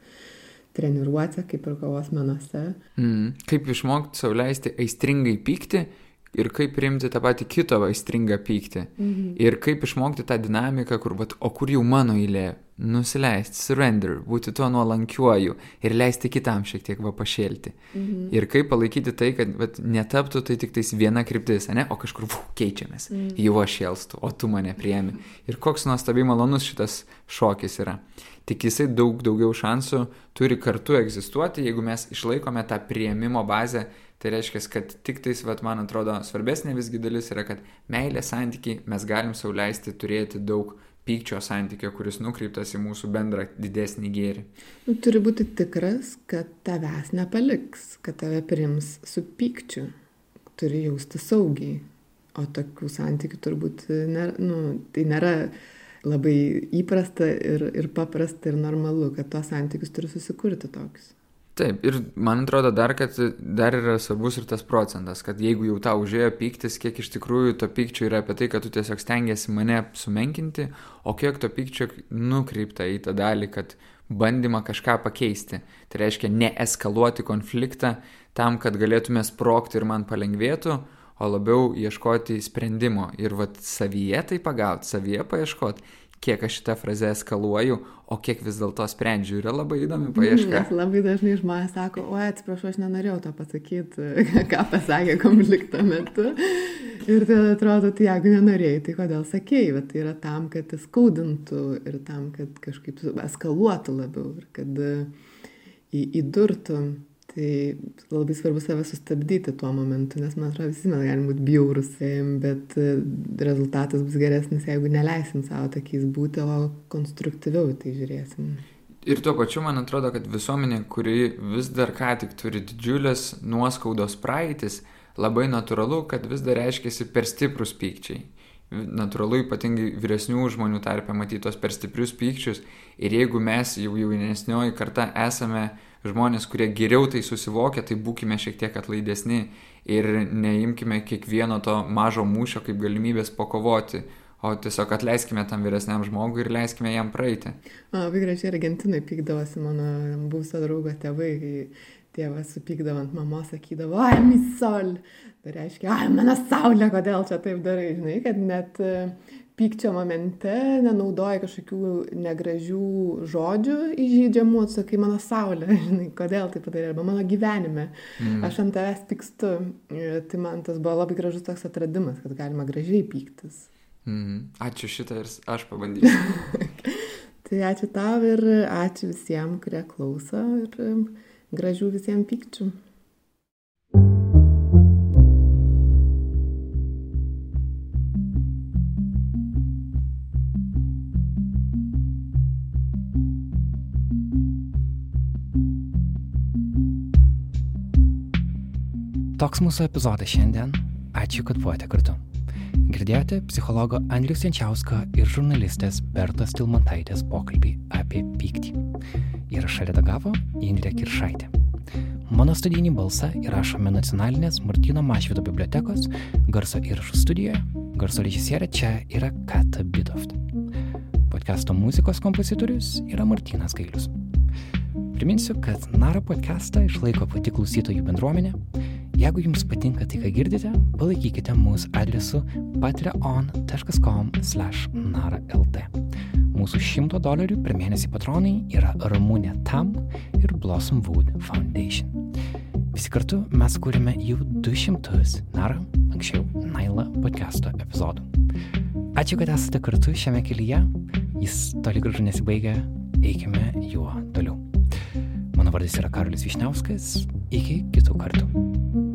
treniruotė kaip ir kovos menuose. Mm. Kaip išmokti sauliaisti aistringai pykti ir kaip priimti tą patį kito aistringą pyktį. Mhm. Ir kaip išmokti tą dinamiką, kur, vat, o kur jau mano eilė, nusileisti, surrender, būti tuo nuolankiuoju ir leisti kitam šiek tiek va pašėlti. Mhm. Ir kaip palaikyti tai, kad vat, netaptų tai tik tais viena kryptis, ne, o kažkur vau, keičiamės. Mhm. Jau aš šėlstu, o tu mane priemi. Ir koks nuostabiai malonus šitas šokis yra. Tik jisai daug daugiau šansų turi kartu egzistuoti, jeigu mes išlaikome tą prieimimo bazę Tai reiškia, kad tik tais, vat, man atrodo, svarbesnė visgi dalis yra, kad meilės santykiai mes galim sauliaisti turėti daug pykčio santykio, kuris nukreiptas į mūsų bendrą didesnį gėrį. Nu, turi būti tikras, kad tavęs nepaliks, kad tave prims su pykčiu. Turi jausti saugiai. O tokių santykių turbūt nėra, nu, tai nėra labai įprasta ir, ir paprasta ir normalu, kad tos santykius turi susikurti tokius. Taip, ir man atrodo dar, kad dar yra svarbus ir tas procentas, kad jeigu jau tau užėjo pyktis, kiek iš tikrųjų to pykčio yra apie tai, kad tu tiesiog stengiasi mane sumenkinti, o kiek to pykčio nukreipta į tą dalį, kad bandymą kažką pakeisti. Tai reiškia neeskaluoti konfliktą tam, kad galėtume sprokti ir man palengvėtų, o labiau ieškoti sprendimo ir vat savyje tai pagauti, savyje paieškoti kiek aš šitą frazę eskaluoju, o kiek vis dėlto sprendžiu. Yra labai įdomi paieška. Nes labai dažnai žmonės sako, oi, atsiprašau, aš nenorėjau to pasakyti, <laughs> ką pasakė konflikto metu. Ir tada atrodo, tai jeigu nenorėjai, tai kodėl sakėjai, bet tai yra tam, kad skaudintų ir tam, kad kažkaip eskaluotų labiau ir kad įdurtų. Tai labai svarbu save sustabdyti tuo momentu, nes man atrodo, visi mes galim būti bjaurus, bet e, rezultatas bus geresnis, jeigu neleisim savo tokiais būti, o konstruktyviau tai žiūrėsim. Ir tuo pačiu man atrodo, kad visuomenė, kuri vis dar ką tik turi didžiulės nuoskaudos praeitis, labai natūralu, kad vis dar reiškiasi per stiprus pykčiai. Natūralu ypatingai vyresnių žmonių tarpe matyti tos per stiprius pykčius. Ir jeigu mes jau jaunesnioji karta esame žmonės, kurie geriau tai susivokia, tai būkime šiek tiek atlaidesni ir neimkime kiekvieno to mažo mūšio kaip galimybės pakovoti o tiesiog atleiskime tam vyresniam žmogui ir leiskime jam praeiti. Labai gražiai Argentinai pykdavosi mano būsio draugo tėvai, kai tėvas supykdavo ant mamos, sakydavo, ai, misol. Tai reiškia, ai, mano saulė, kodėl čia taip darai, žinai, kad net pykčio momente nenaudoja kažkokių negražių žodžių įžeidžiamų, atsakai mano saulė, <laughs> žinai, kodėl tai padarė, arba mano gyvenime. Mm. Aš ant tavęs pykstu. Tai man tas buvo labai gražus toks atradimas, kad galima gražiai pyktis. Mhm. Ačiū šitą ir aš pabandysiu. <laughs> tai ačiū tau ir ačiū visiems, kurie klauso ir gražių visiems pykčių. Toks mūsų epizodas šiandien. Ačiū, kad buvote kartu. Girdėjote psichologo Andrius Jančiausko ir žurnalistės Bertos Tilmantaitės pokalbį apie pyktį. Įrašą redagavo Indrė Kiršaitė. Mano studijinį balsą įrašome nacionalinės Martino Mašvido bibliotekos garso įrašų studijoje. Garso režisierė čia yra Kata Bidoft. Podcast'o muzikos kompozitorius yra Martinas Gailius. Priminsiu, kad Naro podcastą išlaiko pati klausytojų bendruomenė Jeigu jums patinka tai, ką girdite, palaikykite mūsų adresu patreon.com naralt. Mūsų 100 dolerių per mėnesį patronai yra Ramūnė Tam ir Blossom Wood Foundation. Visi kartu mes kūrėme jau 200 Nara, anksčiau Naila podcast'o epizodų. Ačiū, kad esate kartu šiame kelyje. Jis toli gražu nesibaigia, eikime juo toliau. Mano vardas yra Karolis Višniauskas. Iki kitų kartų.